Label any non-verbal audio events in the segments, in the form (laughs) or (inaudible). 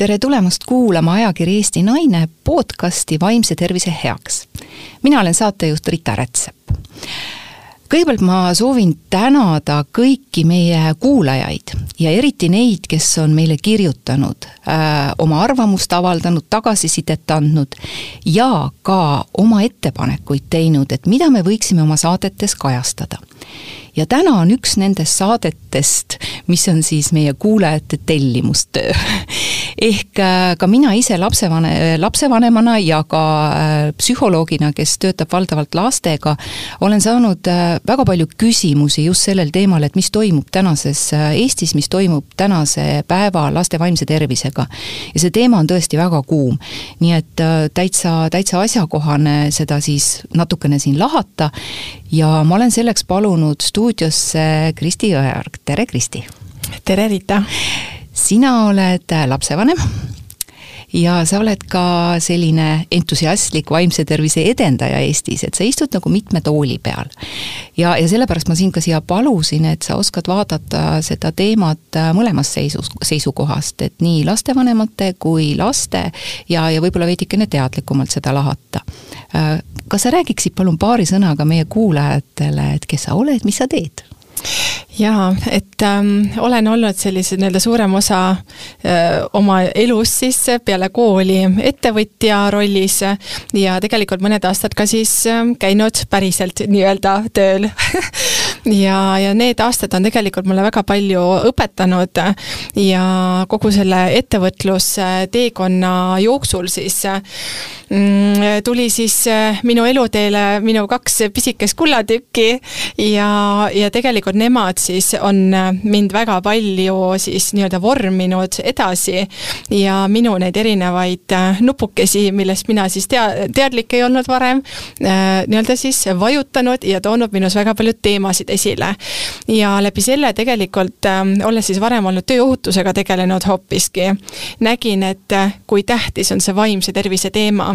tere tulemast kuulama ajakiri Eesti Naine podcasti Vaimse tervise heaks. mina olen saatejuht Rita Rätsep. kõigepealt ma soovin tänada kõiki meie kuulajaid ja eriti neid, kes on meile kirjutanud äh,, oma arvamust avaldanud, tagasisidet andnud ja ka oma ettepanekuid teinud, et mida me võiksime oma saadetes kajastada ja täna on üks nendest saadetest, mis on siis meie kuulajate tellimustöö. (laughs) ehk äh, ka mina ise lapsevane, lapsevanemana ja ka äh, psühholoogina, kes töötab valdavalt lastega, olen saanud äh, väga palju küsimusi just sellel teemal, et mis toimub tänases Eestis, mis toimub tänase päeva laste vaimse tervisega. ja see teema on tõesti väga kuum. nii et täitsa, täitsa asjakohane seda siis natukene siin lahata ja ma olen selleks palunud stuudiosse Kristi Jõeorg, tere Kristi! tere, Rita! sina oled lapsevanem ja sa oled ka selline entusiastlik vaimse tervise edendaja Eestis, et sa istud nagu mitme tooli peal. ja, ja sellepärast ma sind ka siia palusin, et sa oskad vaadata seda teemat mõlemast seisus, seisukohast, et nii lastevanemate kui laste ja, ja võib-olla veidikene teadlikumalt seda lahata. kas sa räägiksid palun paari sõnaga meie kuulajatele, et kes sa oled, mis sa teed? Jaa, et ähm, olen olnud sellise nii-öelda suurem osa äh, oma elust siis peale kooli ettevõtja rollis ja tegelikult mõned aastad ka siis äh, käinud päriselt nii-öelda tööl. (laughs) Ja, ja need aastad on tegelikult mulle väga palju õpetanud ja kogu selle ettevõtlusteekonna jooksul siis mm, tuli siis äh, minu eluteele minu kaks pisikest kullatükki ja, ja tegelikult nemad siis on äh, mind väga palju siis nii-öelda vorminud edasi ja minu neid erinevaid äh, nupukesi, millest mina siis tea-, teadlik ei olnud varem, äh, nii-öelda siis vajutanud ja toonud minus väga palju teemasid esile. ja läbi selle tegelikult, olles siis varem olnud tööohutusega tegelenud hoopiski, nägin, et kui tähtis on see vaimse tervise teema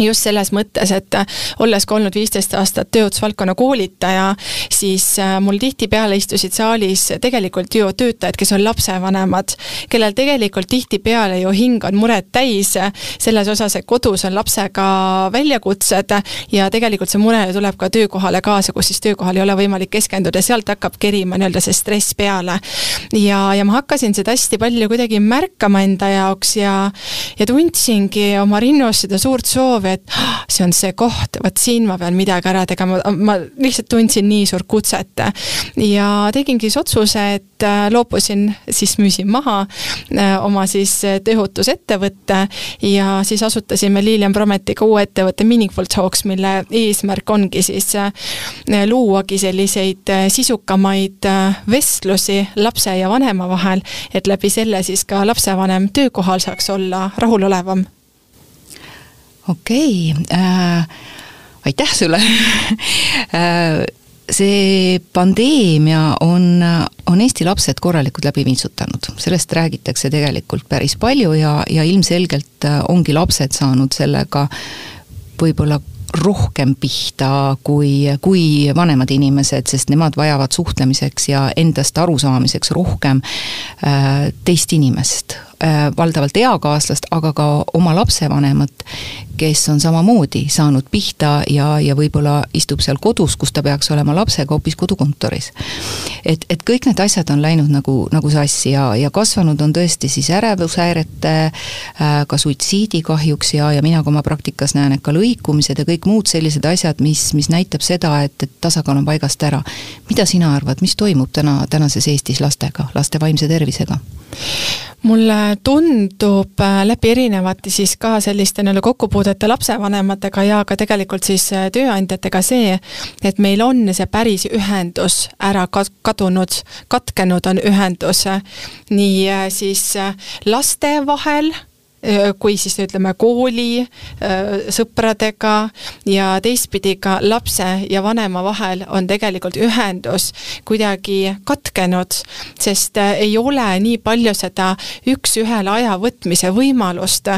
just selles mõttes, et äh, olles ka olnud viisteist aastat tööohutusvaldkonna koolitaja, siis äh, mul tihtipeale istusid saalis tegelikult ju töötajad, kes on lapsevanemad, kellel tegelikult tihtipeale ju hing on muret täis selles osas, et kodus on lapsega väljakutsed ja tegelikult see mure tuleb ka töökohale kaasa, kus siis töökohal ei ole võimalik keskenduda, sealt hakkab kerima nii-öelda see stress peale. ja, ja ma hakkasin seda hästi palju kuidagi märkama enda jaoks ja, ja tundsingi oma rinnus seda suurt soovi, või et ah, see on see koht, vot siin ma pean midagi ära tegema, ma lihtsalt tundsin nii suurt kutset. ja tegingi siis otsuse, et äh, loobusin, siis müüsin maha äh, oma siis äh, tööohutusettevõtte ja siis asutasime Lilian Prometiga uue ettevõtte Meaningful Talks, mille eesmärk ongi siis luuagi selliseid sisukamaid vestlusi lapse ja vanema vahel, et läbi selle siis ka lapsevanem töökohal saaks olla rahulolevam okei okay, äh,, aitäh sulle. (laughs) Äh, see pandeemia on, on Eesti lapsed korralikult läbi vintsutanud, sellest räägitakse tegelikult päris palju ja, ja ilmselgelt äh, ongi lapsed saanud sellega võib-olla rohkem pihta kui, kui vanemad inimesed, sest nemad vajavad suhtlemiseks ja endast arusaamiseks rohkem äh, teist inimest valdavalt eakaaslast, aga ka oma lapsevanemat, kes on samamoodi saanud pihta ja, ja võib-olla istub seal kodus, kus ta peaks olema lapsega hoopis kodukontoris. et, et kõik need asjad on läinud nagu, nagu sassi ja, ja kasvanud on tõesti siis ärevushäirete äh,, ka suitsiidi kahjuks ja, ja mina ka oma praktikas näen, et ka lõikumised ja kõik muud sellised asjad, mis, mis näitab seda, et, et tasakaal on paigast ära. mida sina arvad, mis toimub täna, tänases Eestis lastega, laste vaimse tervisega? mulle tundub äh, läbi erinevate siis ka selliste nii-öelda kokkupuudete lapsevanematega ja ka tegelikult siis äh, tööandjatega see, et meil on see päris ühendus ära kadunud, katkenud on ühendus. Äh, nii siis laste vahel kui siis ütleme kooli sõpradega ja teistpidi ka lapse ja vanema vahel on tegelikult ühendus kuidagi katkenud, sest ei ole nii palju seda üks-ühele aja võtmise võimalust,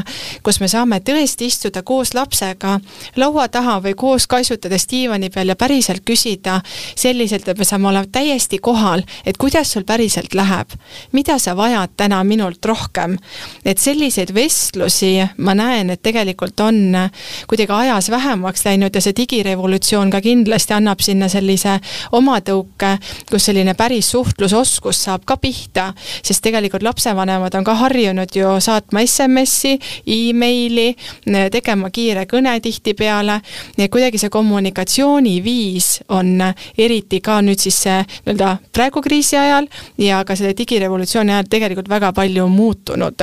kus me saame tõesti istuda koos lapsega laua taha või koos kaisutades diivani peal ja päriselt küsida selliselt, et me saame olema täiesti kohal, et kuidas sul päriselt läheb, mida sa vajad täna minult rohkem. et selliseid vestlusi ma näen, et tegelikult on kuidagi ajas vähemaks läinud ja see digirevolutsioon ka kindlasti annab sinna sellise omatõuke, kus selline päris suhtlusoskus saab ka pihta, sest tegelikult lapsevanemad on ka harjunud ju saatma SMS-i e, emaili, tegema kiire kõne tihtipeale ja kuidagi see kommunikatsiooniviis on eriti ka nüüd siis nii-öelda praegu kriisi ajal ja ka selle digirevolutsiooni ajal tegelikult väga palju muutunud.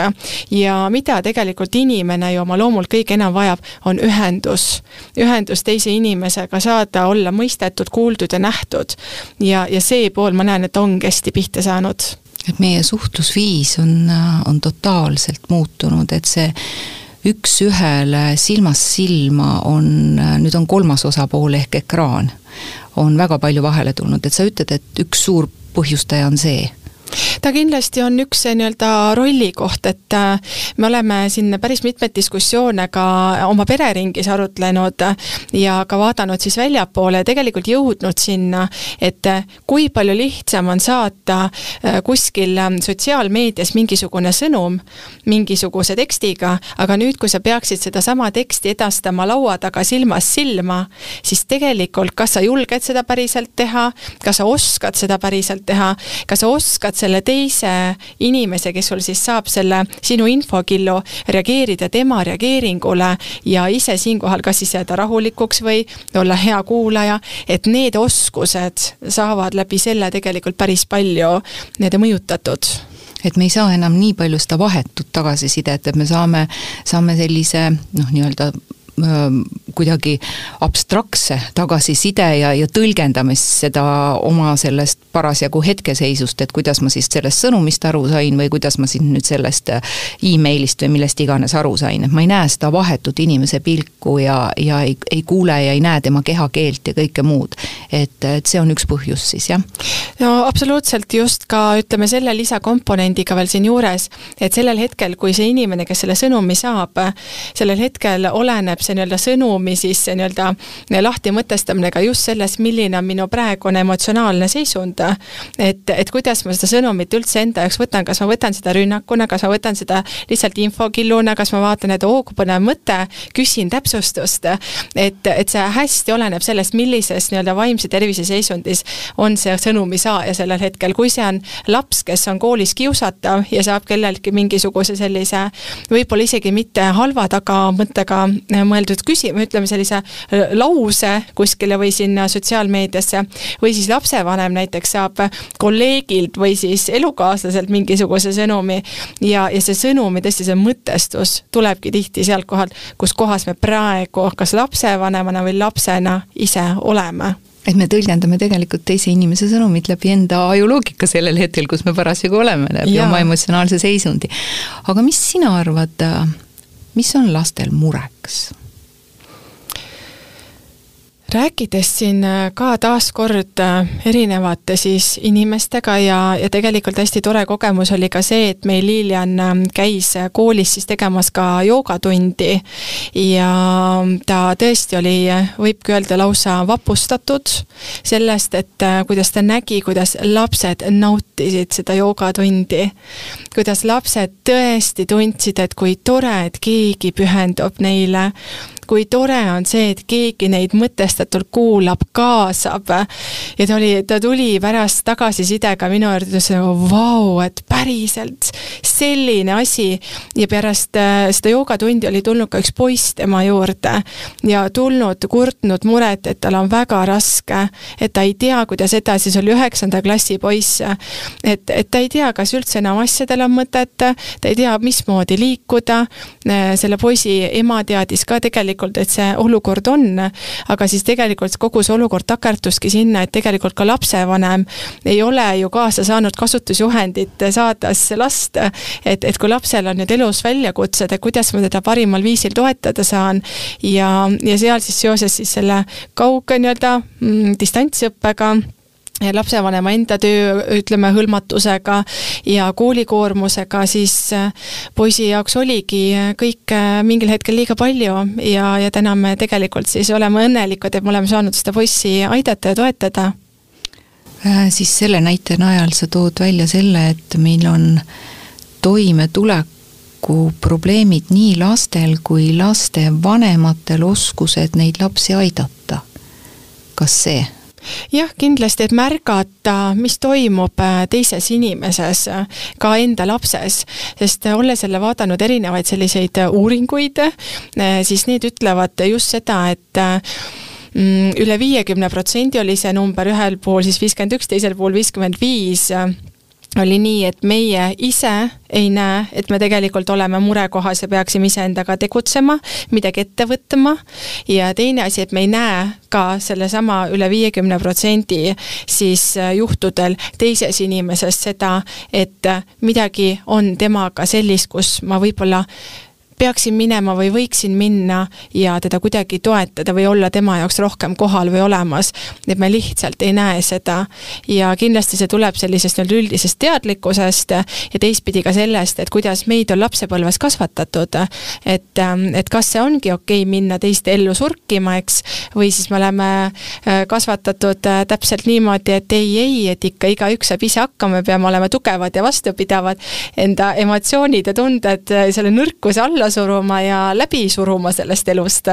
ja mida tegelikult inimene ju oma loomult kõige enam vajab, on ühendus. ühendus teise inimesega, saada olla mõistetud, kuuldud ja nähtud. ja, ja see pool ma näen, et ongi hästi pihta saanud. et meie suhtlusviis on, on totaalselt muutunud, et see üks-ühele silmast silma on, nüüd on kolmas osapool ehk ekraan, on väga palju vahele tulnud, et sa ütled, et üks suur põhjustaja on see ta kindlasti on üks nii-öelda rollikoht, et äh, me oleme siin päris mitmeid diskussioone ka oma pereringis arutlenud ja ka vaadanud siis väljapoole ja tegelikult jõudnud sinna, et kui palju lihtsam on saata äh, kuskil sotsiaalmeedias mingisugune sõnum mingisuguse tekstiga, aga nüüd, kui sa peaksid sedasama teksti edastama laua taga silmast silma, siis tegelikult kas sa julged seda päriselt teha, kas sa oskad seda päriselt teha, kas sa oskad selle teise inimese, kes sul siis saab selle sinu infokillu, reageerida tema reageeringule ja ise siinkohal kas siis jääda rahulikuks või olla hea kuulaja, et need oskused saavad läbi selle tegelikult päris palju nende mõjutatud. Et me ei saa enam nii palju seda vahetut tagasisidet, et me saame, saame sellise noh, nii-öelda kuidagi abstraktse tagasiside ja, ja tõlgendamist seda oma sellest parasjagu hetkeseisust, et kuidas ma siis sellest sõnumist aru sain või kuidas ma siis nüüd sellest äh, emailist või millest iganes aru sain, et ma ei näe seda vahetut inimese pilku ja, ja ei, ei kuule ja ei näe tema kehakeelt ja kõike muud. et, et see on üks põhjus siis, jah? no absoluutselt, just ka ütleme selle lisakomponendiga veel siinjuures, et sellel hetkel, kui see inimene, kes selle sõnumi saab, sellel hetkel oleneb see nii-öelda sõnumi siis nii-öelda lahti mõtestamine ka just sellest, milline on minu praegune emotsionaalne seisund. et, et kuidas ma seda sõnumit üldse enda jaoks võtan, kas ma võtan seda rünnakuna, kas ma võtan seda lihtsalt infokilluna, kas ma vaatan, et oo, kui põnev mõte, küsin täpsustust. et, et see hästi oleneb sellest, millises nii-öelda vaimse tervise seisundis on see sõnumi saaja sellel hetkel, kui see on laps, kes on koolis kiusatav ja saab kelleltki mingisuguse sellise võib-olla isegi mitte halva tagamõttega mõeldud küsima, ütleme sellise äh, lause kuskile või sinna sotsiaalmeediasse, või siis lapsevanem näiteks saab kolleegilt või siis elukaaslaselt mingisuguse sõnumi ja, ja see sõnumi, tõesti see mõtestus tulebki tihti sealt kohalt, kus kohas me praegu kas lapsevanemana või lapsena ise oleme et me tõlgendame tegelikult teise inimese sõnumit läbi enda ajuloogika sellel hetkel, kus me parasjagu oleme, läbi ja. oma emotsionaalse seisundi. aga mis sina arvad, mis on lastel mureks? Rääkides siin äh, ka taaskord äh, erinevate siis inimestega ja, ja tegelikult hästi tore kogemus oli ka see, et meil Lilian ähm, käis äh, koolis siis tegemas ka joogatundi ja ta tõesti oli, võibki öelda, lausa vapustatud sellest, et kuidas ta nägi, kuidas lapsed nautisid seda joogatundi. kuidas lapsed tõesti tundsid, et kui tore, et keegi pühendub neile kui tore on see, et keegi neid mõtestatult kuulab, kaasab. ja ta oli, ta tuli pärast tagasisidega minu juurde, ütles vau, et päriselt selline asi. ja pärast äh, seda joogatundi oli tulnud ka üks poiss tema juurde ja tulnud, kurtnud muret, et tal on väga raske, et ta ei tea, kuidas edasi, see oli üheksanda klassi poiss. et, et ta ei tea, kas üldse enam asjadel on mõtet, ta ei tea, mismoodi liikuda. Äh, selle poisi ema teadis ka tegelikult tegelikult, et see olukord on, aga siis tegelikult kogu see olukord takerduski sinna, et tegelikult ka lapsevanem ei ole ju kaasa saanud kasutusjuhendit saades last, et, et kui lapsel on need elus väljakutsed, et kuidas ma teda parimal viisil toetada saan ja, ja seal siis seoses siis selle kauge nii-öelda mm, distantsõppega lapsevanema enda töö, ütleme, hõlmatusega ja koolikoormusega, siis äh, poisi jaoks oligi kõik äh, mingil hetkel liiga palju ja, ja täna me tegelikult siis oleme õnnelikud, et me oleme saanud seda poissi aidata ja toetada äh,. siis selle näite najal sa tood välja selle, et meil on toimetuleku probleemid nii lastel kui laste vanematel oskused neid lapsi aidata. kas see? Jah, kindlasti, et märgata, mis toimub äh, teises inimeses, äh, ka enda lapses, sest äh, olles jälle vaadanud erinevaid selliseid uuringuid, siis need ütlevad just seda, et mm, üle viiekümne protsendi oli see number, ühel pool siis viiskümmend üks, teisel pool viiskümmend viis oli nii, et meie ise ei näe, et me tegelikult oleme murekohas ja peaksime iseendaga tegutsema, midagi ette võtma. Ja teine asi, et me ei näe ka sellesama üle viiekümne protsendi siis äh, juhtudel teises inimeses seda, et midagi on temaga sellist, kus ma võib-olla peaksin minema või võiksin minna ja teda kuidagi toetada või olla tema jaoks rohkem kohal või olemas, et me lihtsalt ei näe seda. ja kindlasti see tuleb sellisest nii-öelda üldisest teadlikkusest ja teistpidi ka sellest, et kuidas meid on lapsepõlves kasvatatud. et, et kas see ongi okei okay minna teiste ellu surkima, eks, või siis me oleme äh, kasvatatud äh, täpselt niimoodi, et ei, ei, et ikka igaüks saab ise hakkama, me peame olema tugevad ja vastupidavad, enda emotsioonid ja tunded äh, selle nõrkuse alla alla suruma ja läbi suruma sellest elust.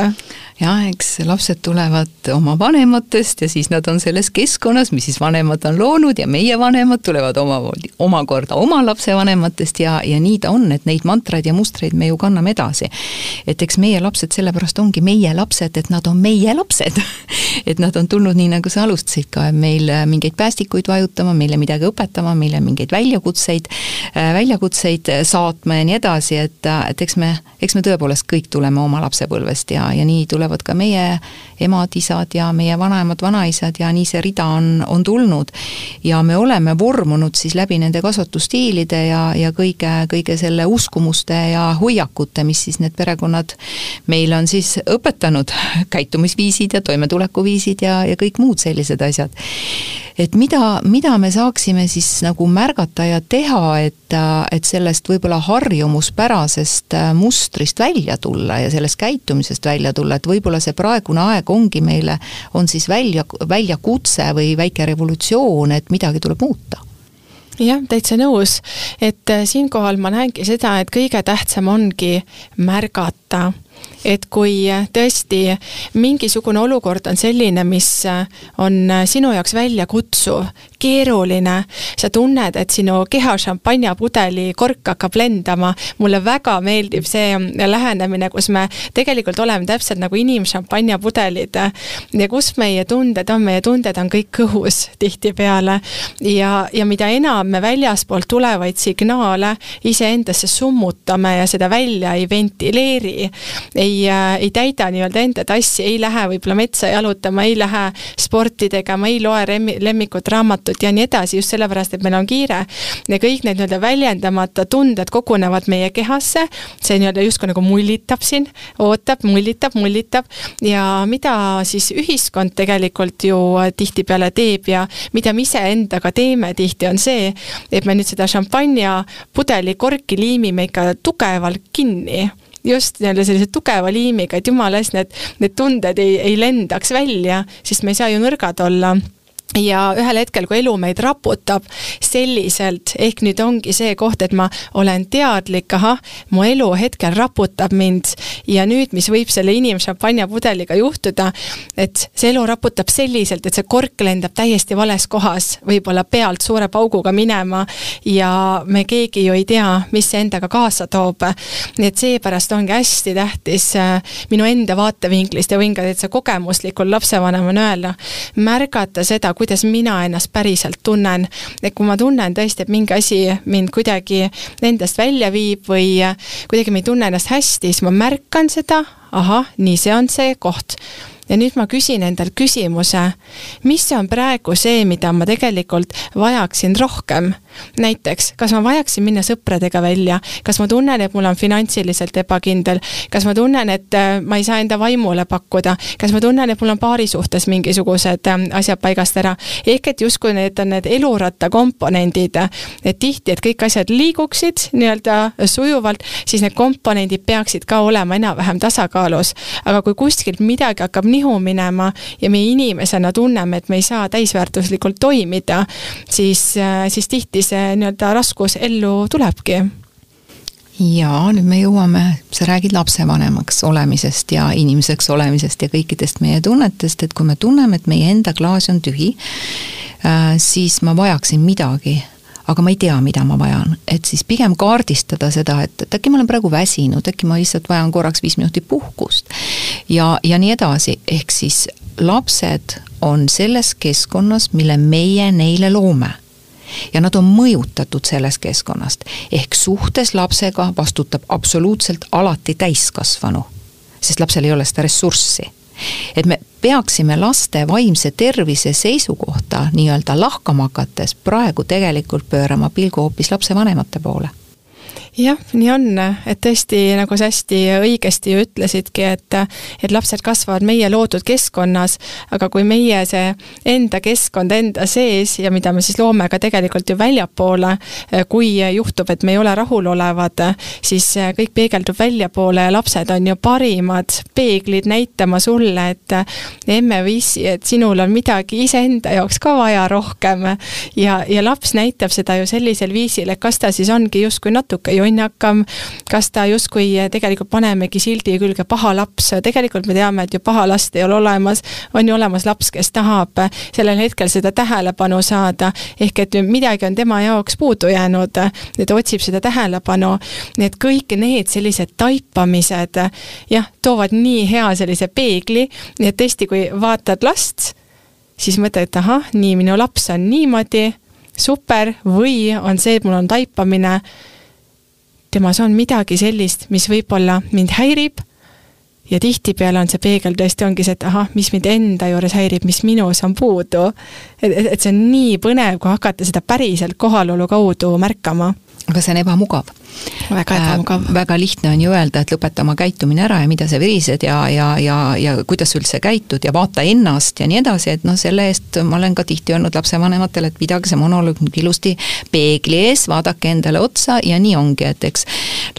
jah, eks lapsed tulevad oma vanematest ja siis nad on selles keskkonnas, mis siis vanemad on loonud ja meie vanemad tulevad omamoodi, omakorda oma lapsevanematest ja, ja nii ta on, et neid mantraid ja mustreid me ju kanname edasi. et eks meie lapsed sellepärast ongi meie lapsed, et nad on meie lapsed (laughs) et nad on tulnud nii, nagu sa alustasid ka, meil mingeid päästikuid vajutama, meile midagi õpetama, meile mingeid väljakutseid, väljakutseid saatma ja nii edasi, et, et eks me eks me tõepoolest kõik tuleme oma lapsepõlvest ja, ja nii tulevad ka meie emad-isad ja meie vanaemad, vanaisad ja nii see rida on, on tulnud. ja me oleme vormunud siis läbi nende kasvatusstiilide ja, ja kõige, kõige selle uskumuste ja hoiakute, mis siis need perekonnad meile on siis õpetanud, käitumisviisid ja toimetulekuviisid ja, ja kõik muud sellised asjad et mida, mida me saaksime siis nagu märgata ja teha, et, et sellest võib-olla harjumuspärasest mustrist välja tulla ja sellest käitumisest välja tulla, et võib-olla see praegune aeg ongi meile, on siis välja, väljakutse või väike revolutsioon, et midagi tuleb muuta. Jah, täitsa nõus, et äh, siinkohal ma näengi seda, et kõige tähtsam ongi märgata et kui tõesti mingisugune olukord on selline, mis on sinu jaoks väljakutsuv, keeruline, sa tunned, et sinu keha šampanjapudeli kork hakkab lendama, mulle väga meeldib see lähenemine, kus me tegelikult oleme täpselt nagu inimšampanjapudelid. ja kus meie tunded on, meie tunded on kõik õhus tihtipeale. ja, ja mida enam me väljaspoolt tulevaid signaale iseendasse summutame ja seda välja ei ventileeri, ei, äh, ei täida nii-öelda enda tassi, ei lähe võib-olla metsa jalutama, ei lähe sporti tegema, ei loe remmi, lemmikut raamatut ja nii edasi, just sellepärast, et meil on kiire. ja kõik need nii-öelda väljendamata tunded kogunevad meie kehasse, see nii-öelda justkui nagu mullitab siin, ootab, mullitab, mullitab. Ja mida siis ühiskond tegelikult ju tihtipeale teeb ja mida me iseendaga teeme tihti, on see, et me nüüd seda šampanjapudeli korki liimime ikka tugevalt kinni. Just nii-öelda sellise tugeva liimiga, et jumala eest need, need tunded ei, ei lendaks välja, sest me ei saa ju nõrgad olla ja ühel hetkel, kui elu meid raputab selliselt, ehk nüüd ongi see koht, et ma olen teadlik, ahah, mu elu hetkel raputab mind ja nüüd, mis võib selle inimšampanjapudeliga juhtuda, et see elu raputab selliselt, et see kork lendab täiesti vales kohas, võib-olla pealt suure pauguga minema ja me keegi ju ei tea, mis see endaga kaasa toob. nii et seepärast ongi hästi tähtis äh, minu enda vaatevinklist ja võin ka täitsa kogemuslikul lapsevanemana öelda, märgata seda, kuidas mina ennast päriselt tunnen. et kui ma tunnen tõesti, et mingi asi mind kuidagi endast välja viib või kuidagi ma ei tunne ennast hästi, siis ma märkan seda, ahah, nii, see on see koht. Ja nüüd ma küsin endalt küsimuse, mis on praegu see, mida ma tegelikult vajaksin rohkem? näiteks, kas ma vajaksin minna sõpradega välja, kas ma tunnen, et mul on finantsiliselt ebakindel, kas ma tunnen, et äh, ma ei saa enda vaimule pakkuda, kas ma tunnen, et mul on paari suhtes mingisugused äh, asjad paigast ära, ehk et justkui need on need eluratta komponendid, et tihti, et kõik asjad liiguksid nii-öelda sujuvalt, siis need komponendid peaksid ka olema enam-vähem tasakaalus. Aga kui kuskilt midagi hakkab nihu minema ja me inimesena tunneme, et me ei saa täisväärtuslikult toimida, siis, siis tihti see nii-öelda raskus ellu tulebki. Ja nüüd me jõuame, sa räägid lapsevanemaks olemisest ja inimeseks olemisest ja kõikidest meie tunnetest, et kui me tunneme, et meie enda klaas on tühi, äh, siis ma vajaksin midagi aga ma ei tea, mida ma vajan, et siis pigem kaardistada seda, et, et äkki ma olen praegu väsinud, äkki ma lihtsalt vajan korraks viis minutit puhkust. ja, ja nii edasi, ehk siis lapsed on selles keskkonnas, mille meie neile loome. Ja nad on mõjutatud sellest keskkonnast. ehk suhtes lapsega vastutab absoluutselt alati täiskasvanu, sest lapsel ei ole seda ressurssi et me peaksime laste vaimse tervise seisukohta nii-öelda lahkama hakates praegu tegelikult pöörama pilgu hoopis lapsevanemate poole jah, nii on, et tõesti, nagu sa hästi õigesti ütlesidki, et et lapsed kasvavad meie loodud keskkonnas, aga kui meie see enda keskkond enda sees ja mida me siis loome ka tegelikult ju väljapoole, kui juhtub, et me ei ole rahulolevad, siis kõik peegeldub väljapoole ja lapsed on ju parimad peeglid näitama sulle, et emme või issi, et sinul on midagi iseenda jaoks ka vaja rohkem. ja, ja laps näitab seda ju sellisel viisil, et kas ta siis ongi justkui natuke ju jonnakam, kas ta justkui tegelikult panemegi sildi külge paha laps, tegelikult me teame, et ju paha last ei ole olemas, on ju olemas laps, kes tahab sellel hetkel seda tähelepanu saada, ehk et midagi on tema jaoks puudu jäänud, et otsib seda tähelepanu, nii et kõik need sellised taipamised jah, toovad nii hea sellise peegli, nii et tõesti, kui vaatad last, siis mõtled, et ahah, nii, minu laps on niimoodi, super, või on see, et mul on taipamine temas on midagi sellist, mis võib-olla mind häirib ja tihtipeale on see peegel tõesti ongi see, et ahah, mis mind enda juures häirib, mis minus on puudu. et, et, et see on nii põnev, kui hakata seda päriselt kohalolu kaudu märkama. aga see on ebamugav väga ebamugav äh,. väga lihtne on ju öelda, et lõpeta oma käitumine ära ja mida sa virised ja, ja, ja, ja kuidas sa üldse käitud ja vaata ennast ja nii edasi, et noh, selle eest ma olen ka tihti öelnud lapsevanematele, et pidage see monoloog nüüd ilusti peegli ees, vaadake endale otsa ja nii ongi, et eks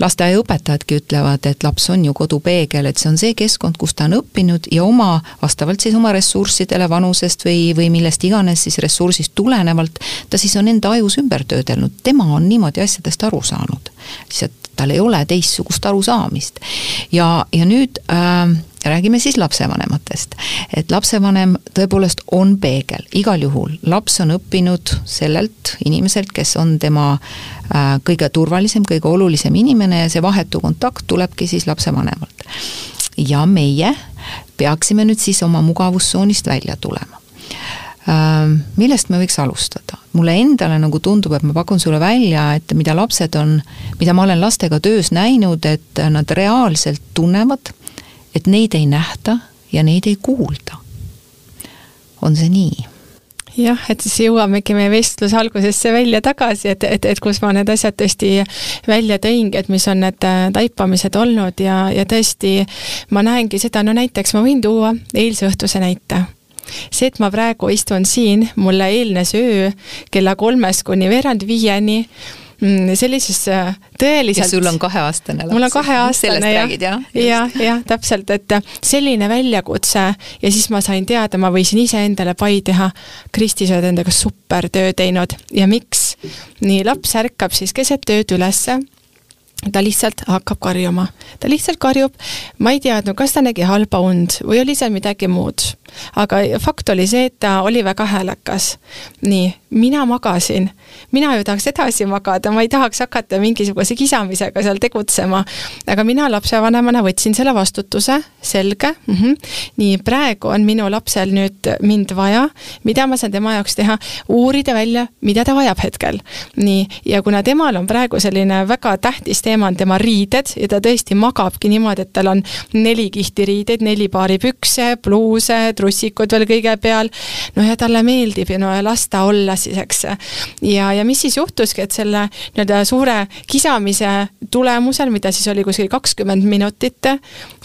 lasteaiaõpetajadki ütlevad, et laps on ju kodupeegel, et see on see keskkond, kus ta on õppinud ja oma, vastavalt siis oma ressurssidele, vanusest või, või millest iganes siis ressursist tulenevalt, ta siis on enda ajus ümber töödelnud, tema on niimoodi asjadest aru saanud lihtsalt tal ei ole teistsugust arusaamist. ja, ja nüüd äh, räägime siis lapsevanematest. et lapsevanem tõepoolest on peegel, igal juhul, laps on õppinud sellelt inimeselt, kes on tema äh, kõige turvalisem, kõige olulisem inimene ja see vahetu kontakt tulebki siis lapsevanemalt. ja meie peaksime nüüd siis oma mugavustsoonist välja tulema. Millest me võiks alustada? mulle endale nagu tundub, et ma pakun sulle välja, et mida lapsed on, mida ma olen lastega töös näinud, et nad reaalselt tunnevad, et neid ei nähta ja neid ei kuulda. on see nii? jah, et siis jõuamegi meie vestluse algusesse välja tagasi, et, et, et kus ma need asjad tõesti välja tõingi, et mis on need taipamised olnud ja, ja tõesti ma näengi seda, no näiteks ma võin tuua eilse õhtuse näite see, et ma praegu istun siin, mulle eelnes öö kella kolmest kuni veerand viieni mm, sellises äh, tõeliselt. ja sul on kaheaastane laps. mul on kaheaastane jah. jah, jah, jah, täpselt, et selline väljakutse ja siis ma sain teada, ma võisin iseendale pai teha. Kristi, sa oled endaga super töö teinud ja miks? nii, laps ärkab siis keset ööd ülesse ta lihtsalt hakkab karjuma. ta lihtsalt karjub, ma ei teadnud, kas ta nägi halba und või oli seal midagi muud. Aga fakt oli see, et ta oli väga häälekas. nii, mina magasin, mina ju tahaks edasi magada, ma ei tahaks hakata mingisuguse kisamisega seal tegutsema. aga mina lapsevanemana võtsin selle vastutuse, selge mm, -hmm. nii, praegu on minu lapsel nüüd mind vaja, mida ma saan tema jaoks teha, uurida välja, mida ta vajab hetkel. nii, ja kuna temal on praegu selline väga tähtis teema, on tema riided ja ta tõesti magabki niimoodi, et tal on neli kihti riideid, neli paari pükse, pluuse, trussikud veel kõige peal, no ja talle meeldib ja no ja las ta olla siis, eks. ja, ja mis siis juhtuski, et selle nii-öelda suure kisamise tulemusel, mida siis oli kuskil kakskümmend minutit,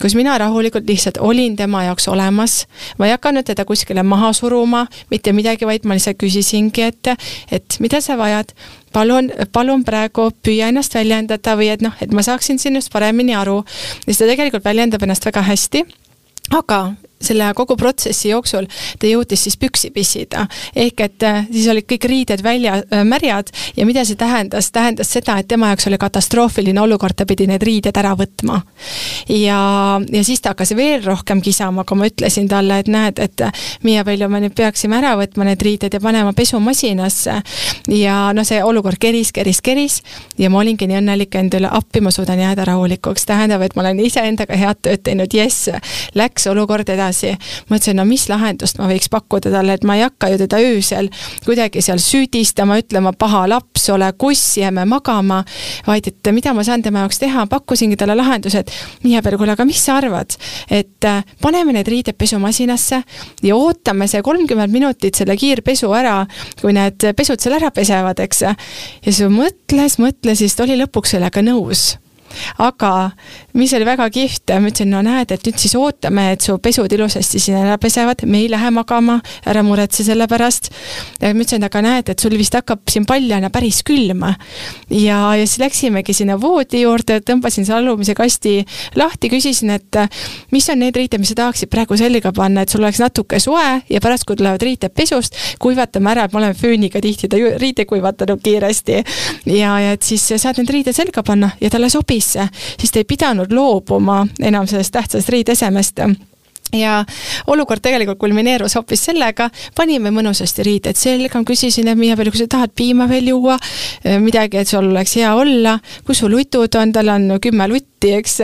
kus mina rahulikult lihtsalt olin tema jaoks olemas, ma ei hakanud teda kuskile maha suruma, mitte midagi, vaid ma lihtsalt küsisingi, et, et mida sa vajad, palun, palun praegu püüa ennast väljendada või et noh, et ma saaksin sinust paremini aru. ja siis ta tegelikult väljendab ennast väga hästi aga selle kogu protsessi jooksul ta jõudis siis püksi pissida. ehk et äh, siis olid kõik riided välja äh, märjad ja mida see tähendas, tähendas seda, et tema jaoks oli katastroofiline olukord, ta pidi need riided ära võtma. ja, ja siis ta hakkas veel rohkem kisama, kui ma ütlesin talle, et näed, et äh, Miia Veljo, me nüüd peaksime ära võtma need riided ja panema pesumasinasse. ja noh, see olukord keris, keris, keris ja ma olingi nii õnnelik endale, appi ma suudan jääda rahulikuks, tähendab, et ma olen iseendaga head tööd teinud, jess, läks olukord edasi edasi. mõtlesin, no mis lahendust ma võiks pakkuda talle, et ma ei hakka ju teda öösel kuidagi seal süüdistama, ütlema paha laps, ole kuss, jääme magama, vaid et mida ma saan tema jaoks teha, pakkusingi talle lahenduse, et Miia Peer, kuule, aga mis sa arvad, et äh, paneme need riided pesumasinasse ja ootame see kolmkümmend minutit selle kiirpesu ära, kui need pesud seal ära pesevad, eks. ja siis mõtles, mõtles siis ta oli lõpuks sellega nõus aga mis oli väga kihvt, ma ütlesin, no näed, et nüüd siis ootame, et su pesud ilusasti siin ära pesevad, me ei lähe magama, ära muretse selle pärast. ma ütlesin, aga näed, et sul vist hakkab siin paljana päris külm. ja, ja siis läksimegi sinna voodi juurde, tõmbasin selle alumise kasti lahti, küsisin, et mis on need riided, mis sa tahaksid praegu selga panna, et sul oleks natuke soe ja pärast, kui tulevad riided pesust, kuivatame ära, et ma olen fööniga tihti riide kuivatanud kiiresti. ja, ja et siis saad need riided selga panna ja talle sobis sisse, siis ta ei pidanud loobuma enam sellest tähtsast riidesemest ja olukord tegelikult kulmineerus hoopis sellega, panime mõnusasti riided selga, küsisin, et Miia Pellu, kas sa tahad piima veel juua, midagi, et sul oleks hea olla, kus sul lutud on, tal on kümme lutti, eks.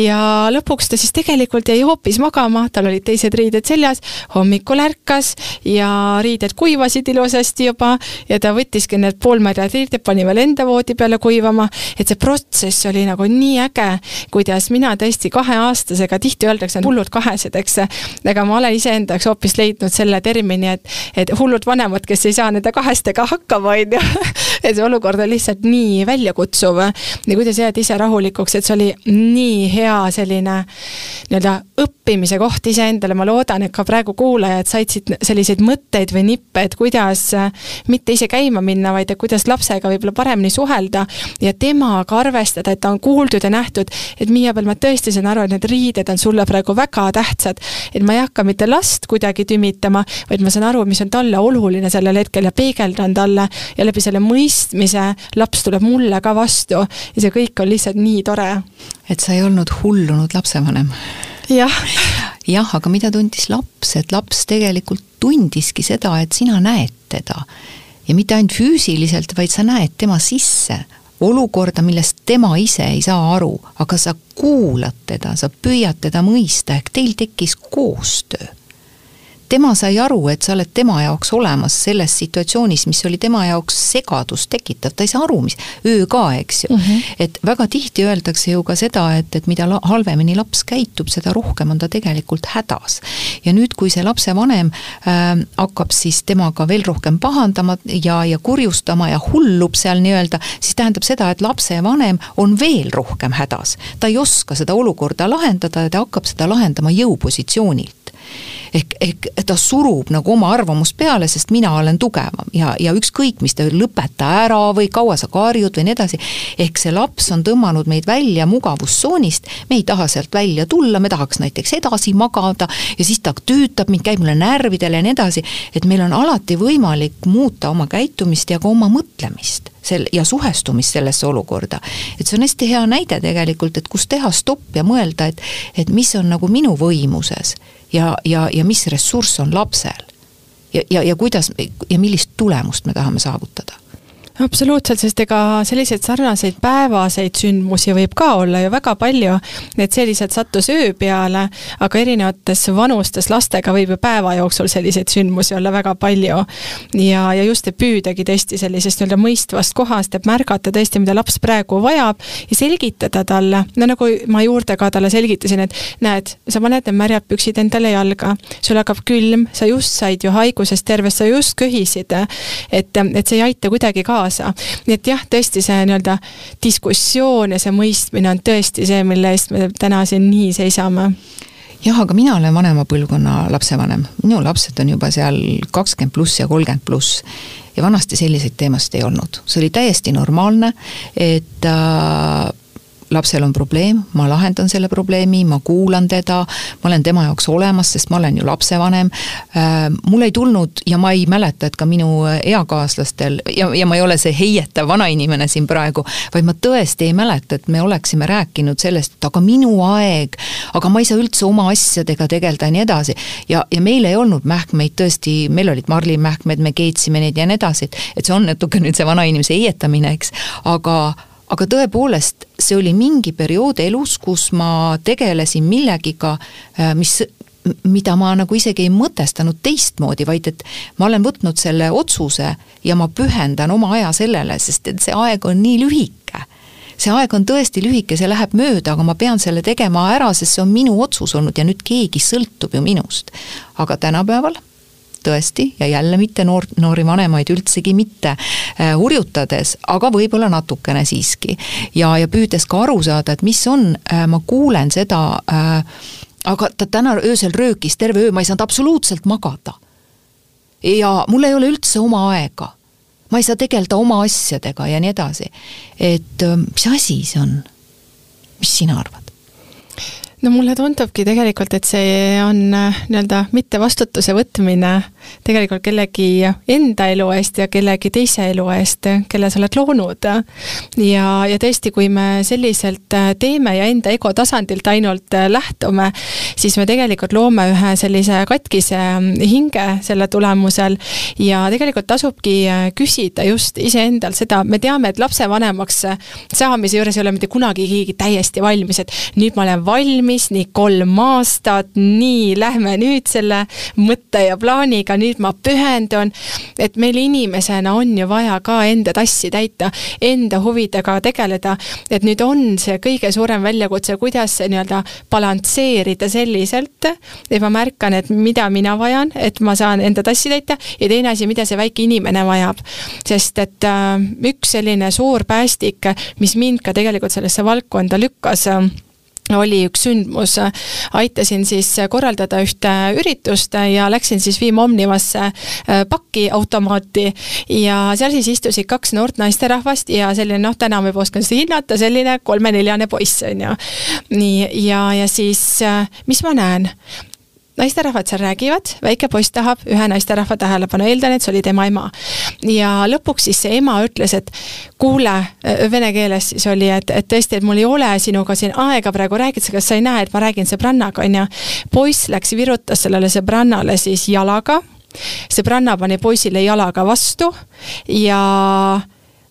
ja lõpuks ta siis tegelikult jäi hoopis magama, tal olid teised riided seljas, hommikul ärkas ja riided kuivasid ilusasti juba. Ja ta võttiski need poolmärjad riided, pani veel enda voodi peale kuivama, et see protsess oli nagu nii äge, kuidas mina tõesti kaheaastasega, tihti öeldakse, on hullud kahesed, eks, aga ma olen iseenda jaoks hoopis leidnud selle termini, et, et hullud vanemad, kes ei saa nende kahestega hakkama, on ju. (laughs) et see olukord on lihtsalt nii väljakutsuv. Ja kuidas jääda ise rahulikuks, et see oli nii hea selline nii-öelda õppimise koht iseendale, ma loodan, et ka praegu kuulajad said siit selliseid mõtteid või nippe, et kuidas mitte ise käima minna, vaid et kuidas lapsega võib-olla paremini suhelda ja temaga arvestada, et ta on kuuldud ja nähtud, et Miia peal ma tõesti saan aru, et need riided on sulle praegu väga tähtsad, et ma ei hakka mitte last kuidagi tümitama, vaid ma saan aru, mis on talle oluline sellel hetkel ja peegeldan talle ja läbi selle mõistmise laps tuleb mulle ka vastu ja see kõik on lihtsalt nii tore et sa ei olnud hullunud lapsevanem. jah. jah, aga mida tundis laps, et laps tegelikult tundiski seda, et sina näed teda. ja mitte ainult füüsiliselt, vaid sa näed tema sisse, olukorda, millest tema ise ei saa aru, aga sa kuulad teda, sa püüad teda mõista, ehk teil tekkis koostöö tema sai aru, et sa oled tema jaoks olemas selles situatsioonis, mis oli tema jaoks segadust tekitav, ta ei saa aru, mis, öö ka, eks ju mm. -hmm. et väga tihti öeldakse ju ka seda, et, et mida halvemini laps käitub, seda rohkem on ta tegelikult hädas. ja nüüd, kui see lapsevanem äh, hakkab siis temaga veel rohkem pahandama ja, ja kurjustama ja hullub seal nii-öelda, siis tähendab seda, et lapsevanem on veel rohkem hädas. ta ei oska seda olukorda lahendada ja ta hakkab seda lahendama jõupositsioonilt ehk, ehk ta surub nagu oma arvamust peale, sest mina olen tugevam ja, ja ükskõik, mis ta, lõpeta ära või kaua sa karjud või nii edasi. ehk see laps on tõmmanud meid välja mugavustsoonist, me ei taha sealt välja tulla, me tahaks näiteks edasi magada ja siis ta tüütab mind, käib mulle närvidele ja nii edasi, et meil on alati võimalik muuta oma käitumist ja ka oma mõtlemist sel- ja suhestumist sellesse olukorda. et see on hästi hea näide tegelikult, et kus teha stopp ja mõelda, et, et mis on nagu minu võimuses ja, ja, ja mis ressurss on lapsel. ja, ja, ja kuidas ja millist tulemust me tahame saavutada absoluutselt, sest ega selliseid sarnaseid päevaseid sündmusi võib ka olla ju väga palju, et sellised sattus öö peale, aga erinevates vanustes lastega võib ju päeva jooksul selliseid sündmusi olla väga palju. ja, ja just, et püüdagi tõesti sellisest nii-öelda mõistvast kohast, et märgata tõesti, mida laps praegu vajab ja selgitada talle, no nagu ma juurde ka talle selgitasin, et näed, sa paned need märjad püksid endale jalga, sul hakkab külm, sa just said ju haigusest tervest, sa just köhisid, et, et see ei aita kuidagi kaasa kaasa. nii et jah, tõesti see nii-öelda diskussioon ja see mõistmine on tõesti see, mille eest me täna siin nii seisame jah, aga mina olen vanema põlvkonna lapsevanem, minu lapsed on juba seal kakskümmend pluss ja kolmkümmend pluss. ja vanasti selliseid teemasid ei olnud, see oli täiesti normaalne, et äh, lapsel on probleem, ma lahendan selle probleemi, ma kuulan teda, ma olen tema jaoks olemas, sest ma olen ju lapsevanem. Äh, mul ei tulnud ja ma ei mäleta, et ka minu eakaaslastel ja, ja ma ei ole see heietav vanainimene siin praegu, vaid ma tõesti ei mäleta, et me oleksime rääkinud sellest, et aga minu aeg, aga ma ei saa üldse oma asjadega tegeleda ja nii edasi. ja, ja meil ei olnud mähkmeid tõesti, meil olid marlimähkmed, me keetsime neid ja nii edasi, et, et see on natuke nüüd see vanainimese heietamine, eks, aga aga tõepoolest, see oli mingi periood elus, kus ma tegelesin millegiga, äh, mis mida ma nagu isegi ei mõtestanud teistmoodi, vaid et ma olen võtnud selle otsuse ja ma pühendan oma aja sellele, sest et see aeg on nii lühike. see aeg on tõesti lühike, see läheb mööda, aga ma pean selle tegema ära, sest see on minu otsus olnud ja nüüd keegi sõltub ju minust. aga tänapäeval tõesti, ja jälle mitte noor, noori vanemaid üldsegi mitte äh, hurjutades, aga võib-olla natukene siiski. ja, ja püüdes ka aru saada, et mis on äh,, ma kuulen seda äh, aga ta täna öösel röökis terve öö, ma ei saanud absoluutselt magada. ja mul ei ole üldse oma aega. ma ei saa tegeleda oma asjadega ja nii edasi. et mis asi see on? mis sina arvad? no mulle tundubki tegelikult, et see on nii-öelda mitte vastutuse võtmine tegelikult kellegi enda elu eest ja kellegi teise elu eest, kelle sa oled loonud. ja, ja tõesti, kui me selliselt äh, teeme ja enda ego tasandilt ainult äh, lähtume, siis me tegelikult loome ühe sellise katkise hinge selle tulemusel ja tegelikult tasubki küsida just iseendalt seda, me teame, et lapsevanemaks saamise juures ei ole mitte kunagi keegi täiesti valmis, et nüüd ma olen valmis, nii kolm aastat, nii lähme nüüd selle mõtte ja plaaniga, nüüd ma pühendun. et meil inimesena on ju vaja ka enda tassi täita, enda huvidega tegeleda. et nüüd on see kõige suurem väljakutse, kuidas nii-öelda balansseerida selliselt, et ma märkan, et mida mina vajan, et ma saan enda tassi täita ja teine asi, mida see väike inimene vajab. sest et äh, üks selline suur päästik, mis mind ka tegelikult sellesse valdkonda lükkas äh,, oli üks sündmus, aitasin siis korraldada ühte üritust ja läksin siis Viim Omnivasse äh, pakiautomaati ja seal siis istusid kaks noort naisterahvast ja selline noh, täna ma juba oskan seda hinnata, selline kolme-neljane poiss, on ju. nii, ja, ja siis äh, mis ma näen? Naisterahvad seal räägivad, väike poiss tahab ühe naisterahva tähelepanu, eeldan, et see oli tema ema. ja lõpuks siis see ema ütles, et kuule, vene keeles siis oli, et, et tõesti, et mul ei ole sinuga siin aega praegu rääkida, kas sa ei näe, et ma räägin sõbrannaga, on ju. poiss läks, virutas sellele sõbrannale siis jalaga, sõbranna pani poisile jalaga vastu ja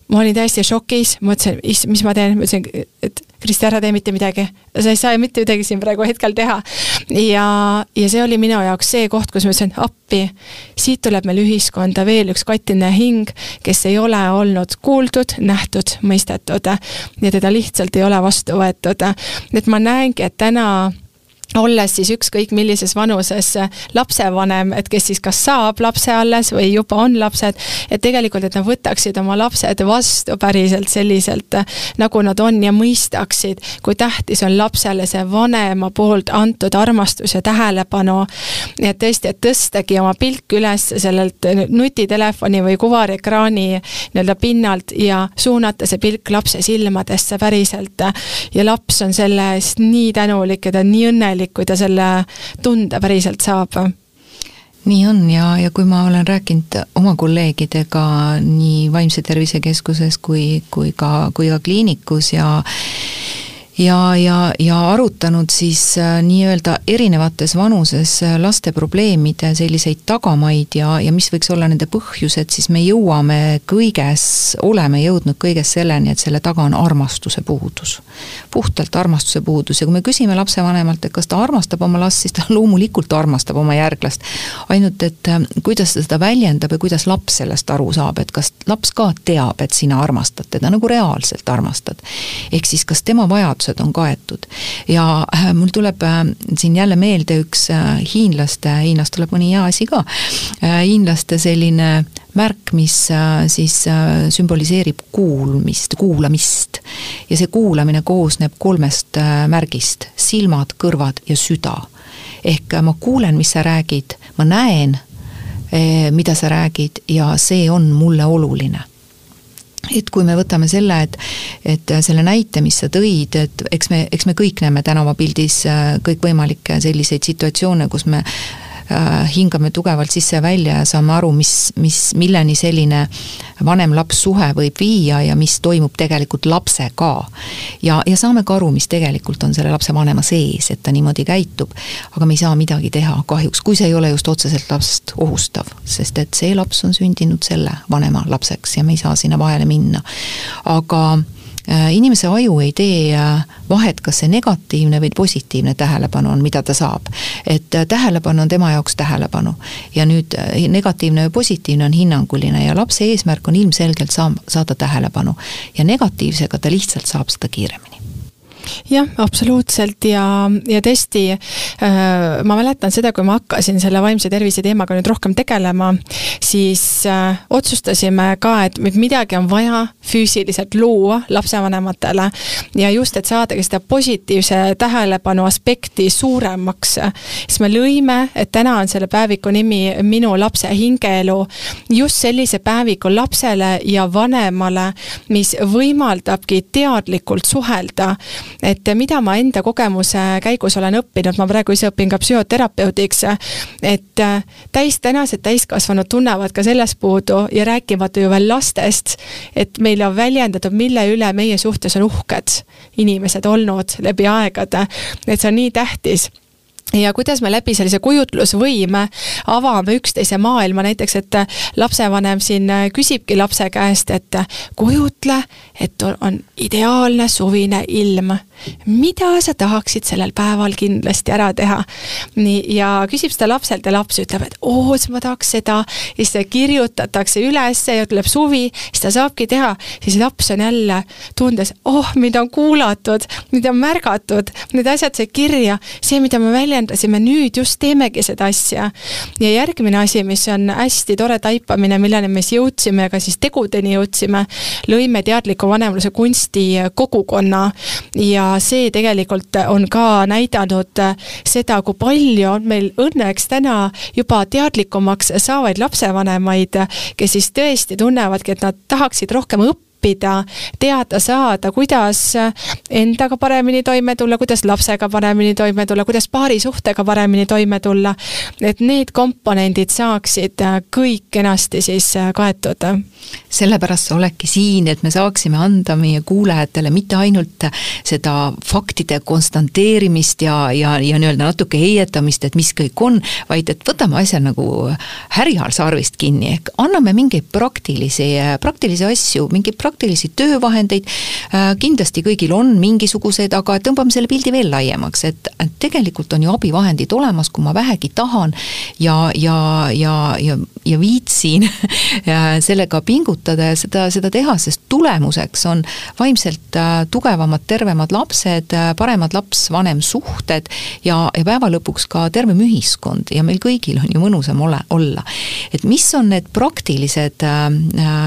ma olin täiesti šokis, mõtlesin, issand, mis ma teen, ma ütlesin, et Kristi, ära tee mitte midagi. sa ei saa mitte midagi siin praegu hetkel teha. ja, ja see oli minu jaoks see koht, kus ma ütlesin, appi, siit tuleb meil ühiskonda veel üks kattine hing, kes ei ole olnud kuuldud, nähtud, mõistetud ja teda lihtsalt ei ole vastu võetud. et ma näengi, et täna olles siis ükskõik millises vanuses lapsevanem, et kes siis kas saab lapse alles või juba on lapsed, et tegelikult, et nad võtaksid oma lapsed vastu päriselt selliselt, nagu nad on ja mõistaksid, kui tähtis on lapsele see vanema poolt antud armastus ja tähelepanu. nii et tõesti, et tõstagi oma pilk üles sellelt nutitelefoni või kuvarekraani nii-öelda pinnalt ja suunata see pilk lapse silmadesse päriselt. ja laps on selle eest nii tänulik ja ta on nii õnnelik, kui ta selle tunde päriselt saab. Nii on ja, ja kui ma olen rääkinud oma kolleegidega nii Vaimse Tervise Keskuses kui, kui ka, kui ka kliinikus ja ja, ja, ja arutanud siis äh, nii-öelda erinevates vanuses äh, laste probleemide selliseid tagamaid ja, ja mis võiks olla nende põhjused, siis me jõuame kõiges, oleme jõudnud kõiges selleni, et selle taga on armastuse puudus. puhtalt armastuse puudus ja kui me küsime lapsevanemalt, et kas ta armastab oma last, siis ta (laughs) loomulikult armastab oma järglast. ainult et äh, kuidas ta seda väljendab ja kuidas laps sellest aru saab, et kas laps ka teab, et sina armastad teda nagu reaalselt armastad. ehk siis, kas tema vajadus vajadused on kaetud. ja äh, mul tuleb äh, siin jälle meelde üks äh, hiinlaste, Hiinas tuleb mõni hea asi ka, hiinlaste selline märk, mis siis sümboliseerib kuulmist, kuulamist. ja see kuulamine koosneb kolmest märgist, silmad, kõrvad ja süda. ehk ma kuulen, mis sa räägid, ma näen, mida sa räägid ja see on mulle oluline et kui me võtame selle, et, et selle näite, mis sa tõid, et eks me, eks me kõik näeme tänavapildis äh, kõikvõimalikke selliseid situatsioone, kus me Äh, hingame tugevalt sisse ja välja ja saame aru, mis, mis, milleni selline vanem-laps suhe võib viia ja mis toimub tegelikult lapsega. ja, ja saame ka aru, mis tegelikult on selle lapse vanema sees, et ta niimoodi käitub. aga me ei saa midagi teha kahjuks, kui see ei ole just otseselt last ohustav, sest et see laps on sündinud selle vanema lapseks ja me ei saa sinna vahele minna. aga Äh, inimese aju ei tee äh, vahet, kas see negatiivne või positiivne tähelepanu on, mida ta saab. et äh, tähelepanu on tema jaoks tähelepanu. ja nüüd negatiivne või positiivne on hinnanguline ja lapse eesmärk on ilmselgelt saa-, saada tähelepanu. ja negatiivsega ta lihtsalt saab seda kiiremini jah, absoluutselt. Ja, ja tõesti äh, ma mäletan seda, kui ma hakkasin selle vaimse tervise teemaga nüüd rohkem tegelema, siis äh, otsustasime ka, et midagi on vaja füüsiliselt luua lapsevanematele ja just, et saadagi seda positiivse tähelepanu aspekti suuremaks, siis me lõime, et täna on selle päeviku nimi Minu lapse hingeelu, just sellise päeviku lapsele ja vanemale, mis võimaldabki teadlikult suhelda et mida ma enda kogemuse käigus olen õppinud, ma praegu ise õpin ka psühhoterapeudiks, et täis, tänased täiskasvanud tunnevad ka sellest puudu ja rääkimata ju veel lastest, et meile on väljendatud, mille üle meie suhtes on uhked inimesed olnud läbi aegade, et see on nii tähtis ja kuidas me läbi sellise kujutlusvõime avame üksteise maailma, näiteks et lapsevanem siin küsibki lapse käest, et kujutle, et on ideaalne suvine ilm. mida sa tahaksid sellel päeval kindlasti ära teha? nii, ja küsib seda lapselt ja laps ütleb, et oo, ma tahaks seda, ja siis kirjutatakse üles ja tuleb suvi, siis ta saabki teha, siis laps on jälle tundes, oh, mind on kuulatud, mind on märgatud, need asjad sai kirja, see, mida ma väljendan, tähendasime, nüüd just teemegi seda asja. ja järgmine asi, mis on hästi tore taipamine, milleni me siis jõudsime ja ka siis tegudeni jõudsime, lõime teadliku vanemluse kunsti kogukonna ja see tegelikult on ka näidanud seda, kui palju on meil õnneks täna juba teadlikumaks saavaid lapsevanemaid, kes siis tõesti tunnevadki, et nad tahaksid rohkem õppida, õppida, teada saada, kuidas endaga paremini toime tulla, kuidas lapsega paremini toime tulla, kuidas paarisuhtega paremini toime tulla. et need komponendid saaksid kõik kenasti siis kaetud. sellepärast sa oledki siin, et me saaksime anda meie kuulajatele mitte ainult seda faktide konstanteerimist ja, ja, ja nii-öelda natuke heietamist, et mis kõik on, vaid et võtame asja nagu härjal sarvist kinni, ehk anname mingeid praktilisi, praktilisi asju, mingeid praktilisi praktilisi töövahendeid, äh, kindlasti kõigil on mingisugused, aga tõmbame selle pildi veel laiemaks, et tegelikult on ju abivahendid olemas, kui ma vähegi tahan ja, ja, ja, ja, ja viitsin (laughs) sellega pingutada ja seda, seda teha, sest tulemuseks on vaimselt äh, tugevamad, tervemad lapsed, äh, paremad laps-vanem suhted ja, ja päeva lõpuks ka tervem ühiskond ja meil kõigil on ju mõnusam ole, olla. et mis on need praktilised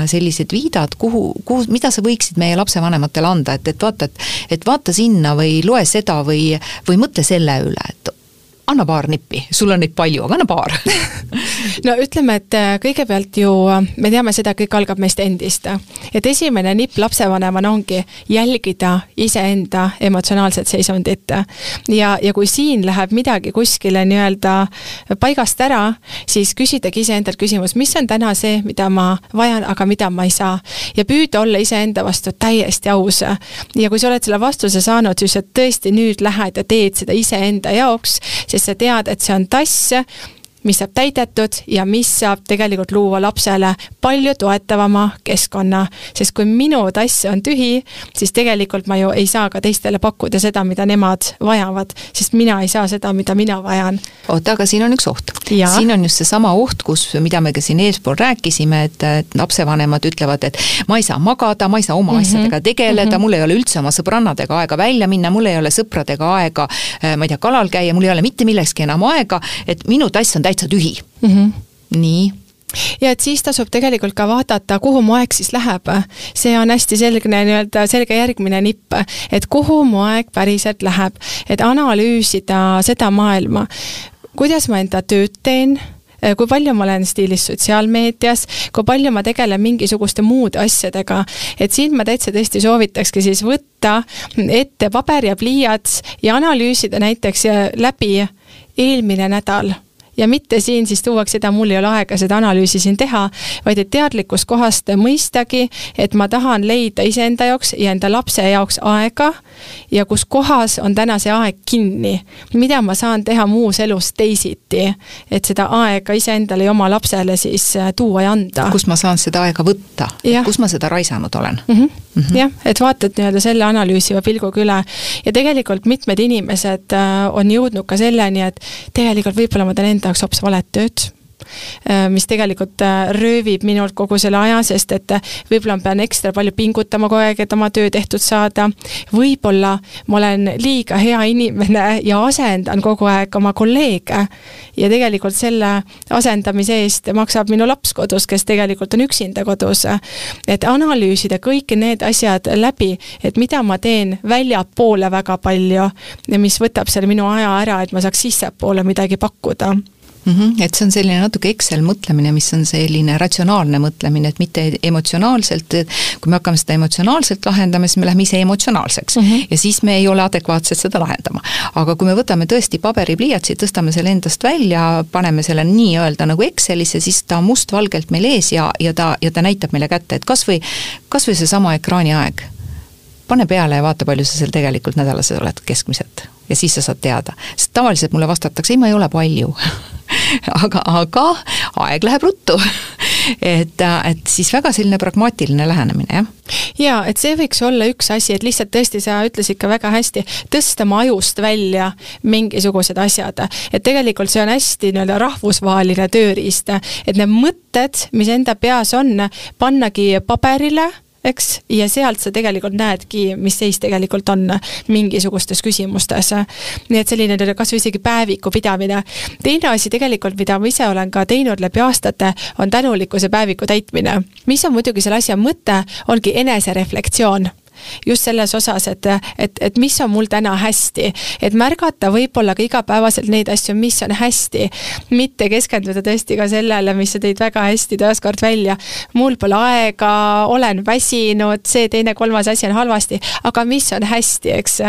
sellised viidad, kuhu, kuhu kuhu, mida sa võiksid meie lapsevanematele anda, et, et vaata, et et vaata sinna või loe seda või, või mõtle selle üle, et anna paar nippi, sul on neid palju, aga anna paar (laughs) no ütleme, et äh, kõigepealt ju äh, me teame seda, kõik algab meist endist. et esimene nipp lapsevanemana ongi jälgida iseenda emotsionaalset seisundit. ja, ja kui siin läheb midagi kuskile nii-öelda paigast ära, siis küsidagi iseendalt küsimus, mis on täna see, mida ma vajan, aga mida ma ei saa. ja püüda olla iseenda vastu täiesti aus. ja kui sa oled selle vastuse saanud, siis sa tõesti nüüd lähed ja teed seda iseenda jaoks, sest sa tead, et see on tass, mis saab täidetud ja mis saab tegelikult luua lapsele palju toetavama keskkonna. sest kui minu tass on tühi, siis tegelikult ma ju ei saa ka teistele pakkuda seda, mida nemad vajavad, sest mina ei saa seda, mida mina vajan. oota, aga siin on üks oht. Siin on just seesama oht, kus, mida me ka siin eespool rääkisime, et, et lapsevanemad ütlevad, et ma ei saa magada, ma ei saa oma mm -hmm. asjadega tegeleda mm, -hmm. mul ei ole üldse oma sõbrannadega aega välja minna, mul ei ole sõpradega aega, ma ei tea, kalal käia, mul ei ole mitte millekski enam aega, et minu tass on täitsa tühi mm. -hmm. nii ja et siis tasub tegelikult ka vaadata, kuhu mu aeg siis läheb. see on hästi selge nii-öelda selge järgmine nipp, et kuhu mu aeg päriselt läheb, et analüüsida seda maailma, kuidas ma enda tööd teen kui palju ma olen stiilis sotsiaalmeedias, kui palju ma tegelen mingisuguste muude asjadega, et siin ma täitsa tõesti soovitakski siis võtta ette paber ja pliiats ja analüüsida näiteks läbi eelmine nädal ja mitte siin siis tuuakse seda, mul ei ole aega seda analüüsi siin teha, vaid et teadlikust kohast mõistagi, et ma tahan leida iseenda jaoks ja enda lapse jaoks aega ja kus kohas on täna see aeg kinni. mida ma saan teha muus elus teisiti, et seda aega iseendale ja oma lapsele siis äh, tuua ja anda. kus ma saan seda aega võtta, kus ma seda raisanud olen mm. -hmm. Mm -hmm. jah, et vaatad nii-öelda selle analüüsiva pilguga üle ja tegelikult mitmed inimesed äh, on jõudnud ka selleni, et tegelikult võib-olla ma teen enda jaoks hoopis valet tööd Äh, mis tegelikult äh, röövib minult kogu selle aja, sest et äh, võib-olla ma pean ekstra palju pingutama kogu aeg, et oma töö tehtud saada. võib-olla ma olen liiga hea inimene ja asendan kogu aeg oma kolleege ja tegelikult selle asendamise eest maksab minu laps kodus, kes tegelikult on üksinda kodus. et analüüsida kõik need asjad läbi, et mida ma teen väljapoole väga palju ja mis võtab selle minu aja ära, et ma saaks sissepoole midagi pakkuda mm. -hmm. et see on selline natuke Excel mõtlemine, mis on selline ratsionaalne mõtlemine, et mitte emotsionaalselt, kui me hakkame seda emotsionaalselt lahendama, siis me läheme ise emotsionaalseks mm. -hmm. ja siis me ei ole adekvaatsed seda lahendama. aga kui me võtame tõesti paberipliiatsi, tõstame selle endast välja, paneme selle nii-öelda nagu Excelisse, siis ta on mustvalgelt meil ees ja, ja ta, ja ta näitab meile kätte, et kas või, kas või seesama ekraaniaeg pane peale ja vaata, palju sa seal tegelikult nädalas oled keskmiselt ja siis sa saad teada. sest tavaliselt mulle vastatakse, ei, ma ei ole palju (laughs) (laughs) aga, aga aeg läheb ruttu (laughs) et, et siis väga selline pragmaatiline lähenemine, jah. jaa, et see võiks olla üks asi, et lihtsalt tõesti, sa ütlesid ka väga hästi, tõsta oma ajust välja mingisugused asjad. et tegelikult see on hästi nii-öelda rahvusvaheline tööriist, et need mõtted, mis enda peas on, pannagi paberile eks, ja sealt sa tegelikult näedki, mis seis tegelikult on mingisugustes küsimustes. nii et selline kas või isegi päeviku pidamine. teine asi tegelikult, mida ma ise olen ka teinud läbi aastate, on tänulikkuse päeviku täitmine. mis on muidugi selle asja mõte, ongi enesereflektsioon just selles osas, et, et, et mis on mul täna hästi, et märgata võib-olla ka igapäevaselt neid asju, mis on hästi, mitte keskenduda tõesti ka sellele, mis sa tõid väga hästi taaskord välja. mul pole aega, olen väsinud, see, teine, kolmas asi on halvasti, aga mis on hästi, eks.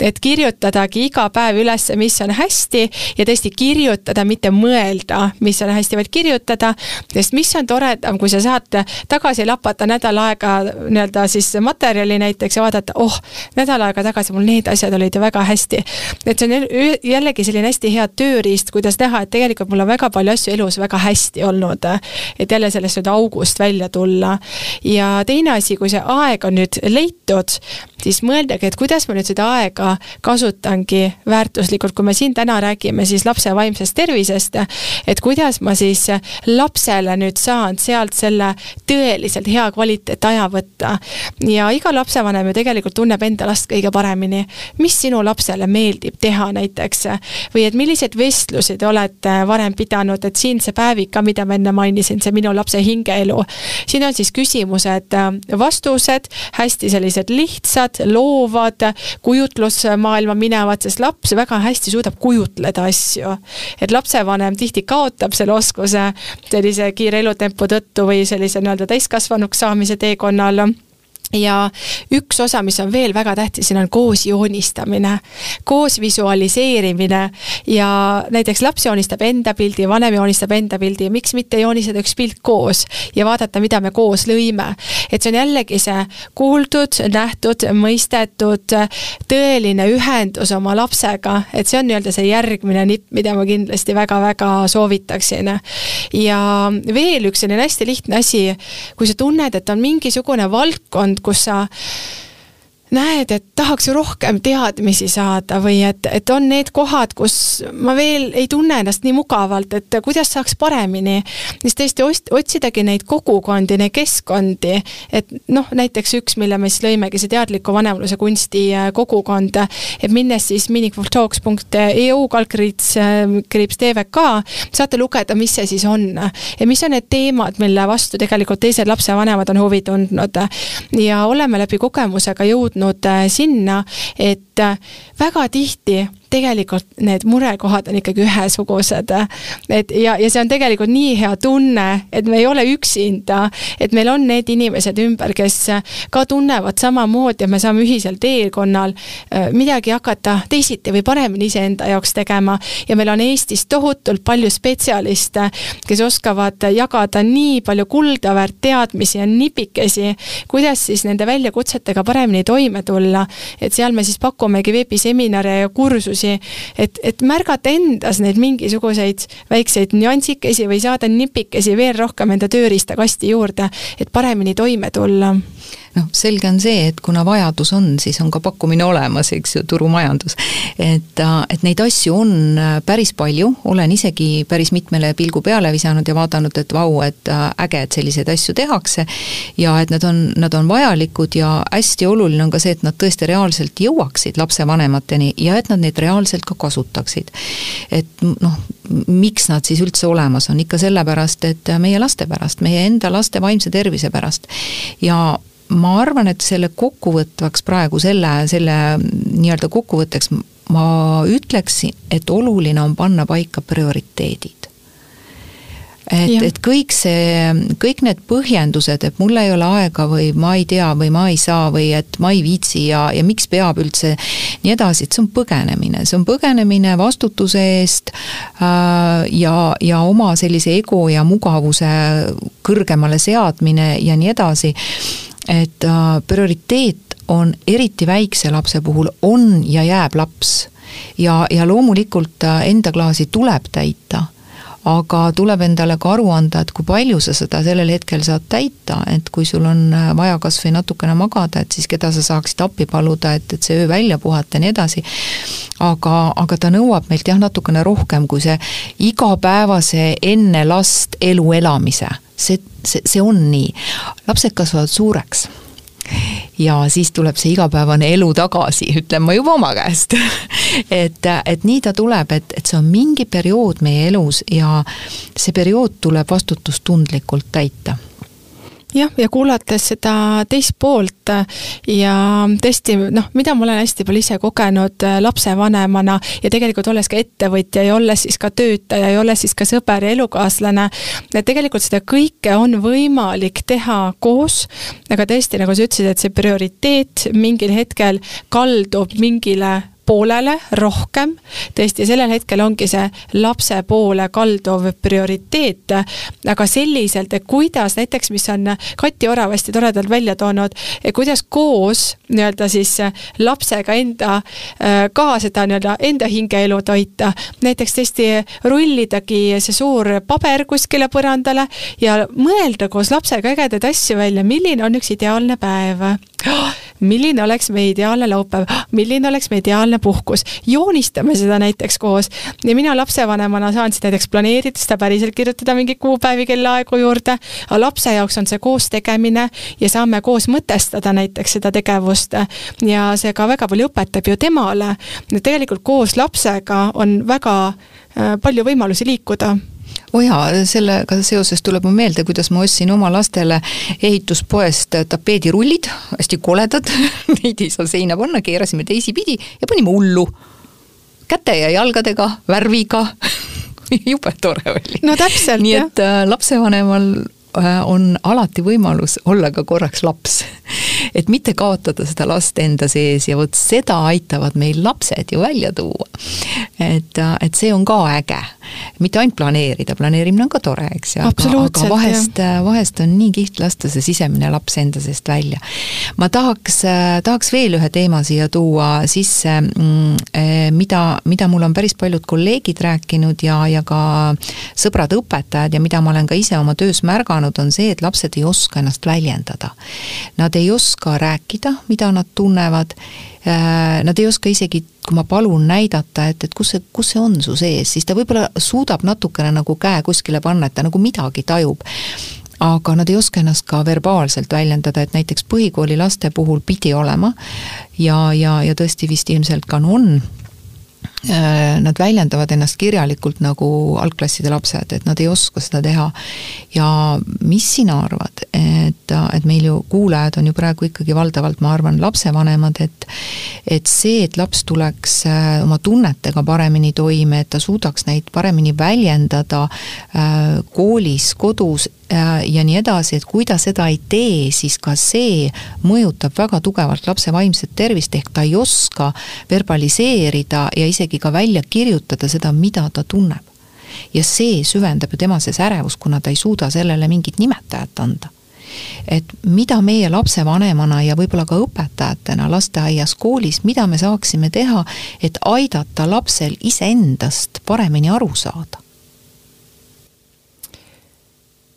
et kirjutadagi iga päev üles, mis on hästi ja tõesti kirjutada, mitte mõelda, mis on hästi, vaid kirjutada, sest mis on toredam, kui sa saad tagasi lapata nädal aega nii-öelda siis materjali näiteks, näiteks ja vaadata, oh, nädal aega tagasi mul need asjad olid ju väga hästi. et see on jällegi selline hästi hea tööriist, kuidas näha, et tegelikult mul on väga palju asju elus väga hästi olnud. et jälle sellest nüüd august välja tulla. ja teine asi, kui see aeg on nüüd leitud, siis mõeldagi, et kuidas ma nüüd seda aega kasutangi väärtuslikult, kui me siin täna räägime siis lapse vaimsest tervisest, et kuidas ma siis lapsele nüüd saan sealt selle tõeliselt hea kvaliteetaja võtta. ja iga lapsevanem lapsevanem ju tegelikult tunneb enda last kõige paremini. mis sinu lapsele meeldib teha näiteks või et milliseid vestlusi te olete varem pidanud, et siin see päevik ka, mida ma enne mainisin, see minu lapse hingeelu. siin on siis küsimused, vastused, hästi sellised lihtsad, loovad, kujutlusmaailma minevad, sest laps väga hästi suudab kujutleda asju. et lapsevanem tihti kaotab selle oskuse sellise kiire elutempo tõttu või sellise nii-öelda täiskasvanuks saamise teekonnal ja üks osa, mis on veel väga tähtis, siin on koos joonistamine, koos visualiseerimine ja näiteks laps joonistab enda pildi, vanem joonistab enda pildi ja miks mitte joonistada üks pilt koos ja vaadata, mida me koos lõime. et see on jällegi see kuuldud, nähtud, mõistetud, tõeline ühendus oma lapsega, et see on nii-öelda see järgmine nipp, mida ma kindlasti väga-väga soovitaksin. ja veel üks selline hästi lihtne asi, kui sa tunned, et on mingisugune valdkond, kus sa näed, et tahaks rohkem teadmisi saada või et, et on need kohad, kus ma veel ei tunne ennast nii mugavalt, et kuidas saaks paremini, siis tõesti ost-, otsidagi neid kogukondi, neid keskkondi, et noh, näiteks üks, mille me siis lõimegi, see teadliku vanemluse kunsti äh, kogukond, et minnes siis meaningfultalks.eu kaldkriips, äh, kriips TVK, saate lugeda, mis see siis on ja mis on need teemad, mille vastu tegelikult teised lapsevanemad on huvi tundnud. ja oleme läbi kogemusega jõudnud jõudnud äh, sinna, et äh, väga tihti tegelikult need murekohad on ikkagi ühesugused. et ja, ja see on tegelikult nii hea tunne, et me ei ole üksinda, et meil on need inimesed ümber, kes ka tunnevad samamoodi ja me saame ühisel teekonnal äh, midagi hakata teisiti või paremini iseenda jaoks tegema. ja meil on Eestis tohutult palju spetsialiste, kes oskavad jagada nii palju kuldaväärt teadmisi ja nipikesi, kuidas siis nende väljakutsetega paremini toime tulla. et seal me siis pakumegi veebiseminare ja kursusi, küsimusi, et, et märgata endas neid mingisuguseid väikseid nüansikesi või saada nipikesi veel rohkem enda tööriistakasti juurde, et paremini toime tulla noh, selge on see, et kuna vajadus on, siis on ka pakkumine olemas, eks ju, turumajandus. et, äh, et neid asju on äh, päris palju, olen isegi päris mitmele pilgu peale visanud ja vaadanud, et vau, et äh, äge, et selliseid asju tehakse ja et nad on, nad on vajalikud ja hästi oluline on ka see, et nad tõesti reaalselt jõuaksid lapsevanemateni ja et nad neid reaalselt ka kasutaksid. et noh, miks nad siis üldse olemas on, ikka sellepärast, et meie laste pärast, meie enda laste vaimse tervise pärast. ja ma arvan, et selle kokkuvõtvaks praegu selle, selle nii-öelda kokkuvõtteks ma ütleksin, et oluline on panna paika prioriteedid. Et, et kõik see, kõik need põhjendused, et mul ei ole aega või ma ei tea või ma ei saa või et ma ei viitsi ja, ja miks peab üldse nii edasi, et see on põgenemine, see on põgenemine vastutuse eest äh, ja, ja oma sellise ego ja mugavuse kõrgemale seadmine ja nii edasi et äh, prioriteet on eriti väikse lapse puhul, on ja jääb laps. ja, ja loomulikult äh, enda klaasi tuleb täita aga tuleb endale ka aru anda, et kui palju sa seda sellel hetkel saad täita, et kui sul on äh, vaja kas või natukene magada, et siis keda sa saaksid appi paluda, et, et see öö välja puhata ja nii edasi. aga, aga ta nõuab meilt jah, natukene rohkem kui see igapäevase enne last elu elamise see, see, see on nii. lapsed kasvavad suureks. Ja siis tuleb see igapäevane elu tagasi, ütlen ma juba oma käest. (laughs) Et, et nii ta tuleb, et, et see on mingi periood meie elus ja see periood tuleb vastutustundlikult täita jah, ja kuulates seda teist poolt ja tõesti noh, mida ma olen hästi palju ise kogenud äh, lapsevanemana ja tegelikult olles ka ettevõtja ja olles siis ka töötaja ja olles siis ka sõber ja elukaaslane, et tegelikult seda kõike on võimalik teha koos, aga tõesti, nagu sa ütlesid, et see prioriteet mingil hetkel kaldub mingile poolele rohkem, tõesti, sellel hetkel ongi see lapse poole kalduv prioriteet, aga selliselt, et kuidas näiteks, mis on Kati Orav hästi toredalt välja toonud, kuidas koos nii-öelda siis lapsega enda, ka seda nii-öelda enda hingeelu toita, näiteks tõesti rullidagi see suur paber kuskile põrandale ja mõelda koos lapsega ägedaid asju välja, milline on üks ideaalne päev milline oleks meie ideaalne laupäev, milline oleks meie ideaalne puhkus, joonistame seda näiteks koos. ja mina lapsevanemana saan siis näiteks planeerida seda päriselt kirjutada mingeid kuupäevi, kellaaegu juurde, aga lapse jaoks on see koos tegemine ja saame koos mõtestada näiteks seda tegevust. Ja see ka väga palju õpetab ju temale. tegelikult koos lapsega on väga äh, palju võimalusi liikuda oo jaa, sellega seoses tuleb mul meelde, kuidas ma ostsin oma lastele ehituspoest tapeedirullid, hästi koledad (laughs) neid ei saa seina panna, keerasime teisipidi ja panime hullu. käte ja jalgadega, värviga (laughs) jube tore oli. no täpselt, nii et äh, lapsevanemal äh, on alati võimalus olla ka korraks laps (laughs) et mitte kaotada seda last enda sees ja vot seda aitavad meil lapsed ju välja tuua. et, et see on ka äge, mitte ainult planeerida, planeerimine on ka tore, eks ju, aga, aga vahest, vahest on nii kihvt lasta see sisemine laps enda seest välja. ma tahaks, tahaks veel ühe teema siia tuua sisse, mm, eh, mida, mida mul on päris paljud kolleegid rääkinud ja, ja ka sõbrad-õpetajad ja mida ma olen ka ise oma töös märganud, on see, et lapsed ei oska ennast väljendada. Nad ei oska rääkida, mida nad tunnevad, äh, nad ei oska isegi, kui ma palun näidata, et, et kus see, kus see on su sees, siis ta võib-olla suudab natukene nagu käe kuskile panna, et ta nagu midagi tajub. Aga nad ei oska ennast ka verbaalselt väljendada, et näiteks põhikooli laste puhul pidi olema. Ja, ja, ja tõesti vist ilmselt ka on. Äh, nad väljendavad ennast kirjalikult nagu algklasside lapsed, et nad ei oska seda teha. ja mis sina arvad, et, et meil ju kuulajad on ju praegu ikkagi valdavalt, ma arvan, lapsevanemad, et et see, et laps tuleks äh, oma tunnetega paremini toime, et ta suudaks neid paremini väljendada äh, koolis, kodus, Äh, ja nii edasi, et kui ta seda ei tee, siis ka see mõjutab väga tugevalt lapse vaimset tervist, ehk ta ei oska verbaliseerida ja isegi ka välja kirjutada seda, mida ta tunneb. ja see süvendab ju tema sees ärevust, kuna ta ei suuda sellele mingit nimetajat anda et mida meie lapsevanemana ja võib-olla ka õpetajatena lasteaias, koolis, mida me saaksime teha, et aidata lapsel iseendast paremini aru saada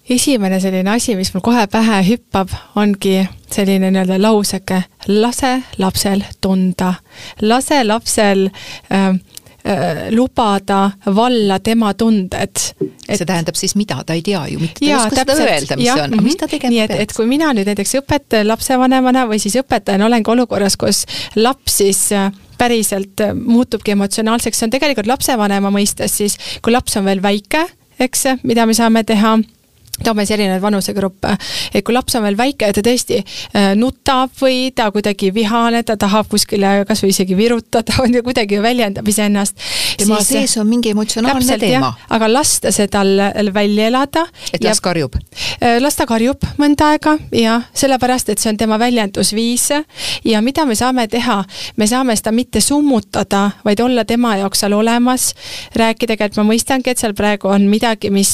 esimene selline asi, mis mul kohe pähe hüppab, ongi selline nii-öelda lauseke, lase lapsel tunda, lase lapsel äh, äh, lubada valla tema tunded. see tähendab siis mida, ta ei tea ju, mitte. Ta ei oska seda öelda, mis ja, see on, aga mis ta tegema nii et, peaks? et kui mina nüüd näiteks õpetaja, lapsevanemana või siis õpetajana olengi olukorras, kus laps siis äh, päriselt äh, muutubki emotsionaalseks, see on tegelikult lapsevanema mõistes siis, kui laps on veel väike, eks, mida me saame teha toome siis erinevaid vanusegruppe. et kui laps on veel väike ja ta tõesti äh, nutab või ta kuidagi vihane, ta tahab kuskile kas või isegi virutada (laughs) või kuidagi väljendab iseennast. tema siis, sees on mingi emotsionaalne teema. aga lasta see tal välja elada. et las karjub? Äh, las ta karjub mõnda aega ja sellepärast, et see on tema väljendusviis. ja mida me saame teha, me saame seda mitte summutada, vaid olla tema jaoks seal olemas, rääkidagi, et ma mõistangi, et seal praegu on midagi, mis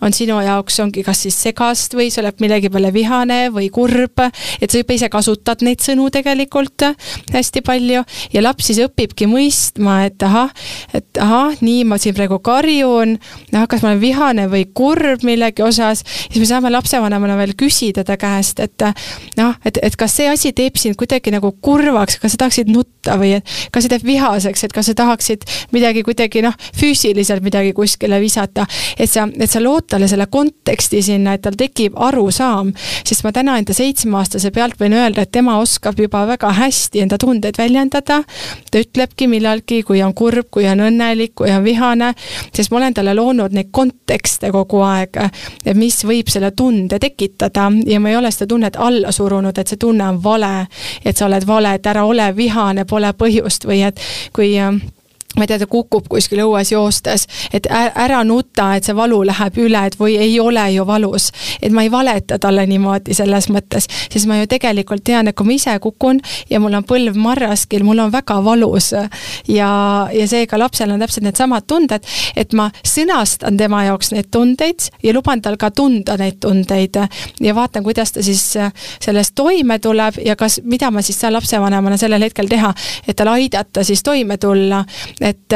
on sinu jaoks, ongi kas siis segast või sa oled millegi peale vihane või kurb, et sa juba ise kasutad neid sõnu tegelikult hästi palju. Ja laps siis õpibki mõistma, et ahah, et ahah, nii ma siin praegu karjun, noh, kas ma olen vihane või kurb millegi osas, siis me saame lapsevanemana veel küsida ta käest, et noh, et, et kas see asi teeb sind kuidagi nagu kurvaks, kas sa tahaksid nutta või et kas see teeb vihaseks, et kas sa tahaksid midagi kuidagi noh, füüsiliselt midagi kuskile visata, et sa, et sa lood talle selle konteksti konteksti sinna, et tal tekib arusaam, sest ma täna enda seitsmeaastase pealt võin öelda, et tema oskab juba väga hästi enda tundeid väljendada. ta ütlebki millalgi, kui on kurb, kui on õnnelik, kui on vihane, sest ma olen talle loonud neid kontekste kogu aeg, et mis võib selle tunde tekitada ja ma ei ole seda tunnet alla surunud, et see tunne on vale, et sa oled vale, et ära ole vihane, pole põhjust või et kui ma ei tea, ta kukub kuskil õues joostes, et ära nuta, et see valu läheb üle, et või ei ole ju valus. et ma ei valeta talle niimoodi selles mõttes, sest ma ju tegelikult tean, et kui ma ise kukun ja mul on põlv marraskil, mul on väga valus. ja, ja seega lapsel on täpselt needsamad tunded, et ma sõnastan tema jaoks neid tundeid ja luban tal ka tunda neid tundeid ja vaatan, kuidas ta siis sellest toime tuleb ja kas, mida ma siis saan lapsevanemana sellel hetkel teha, et tal aidata siis toime tulla et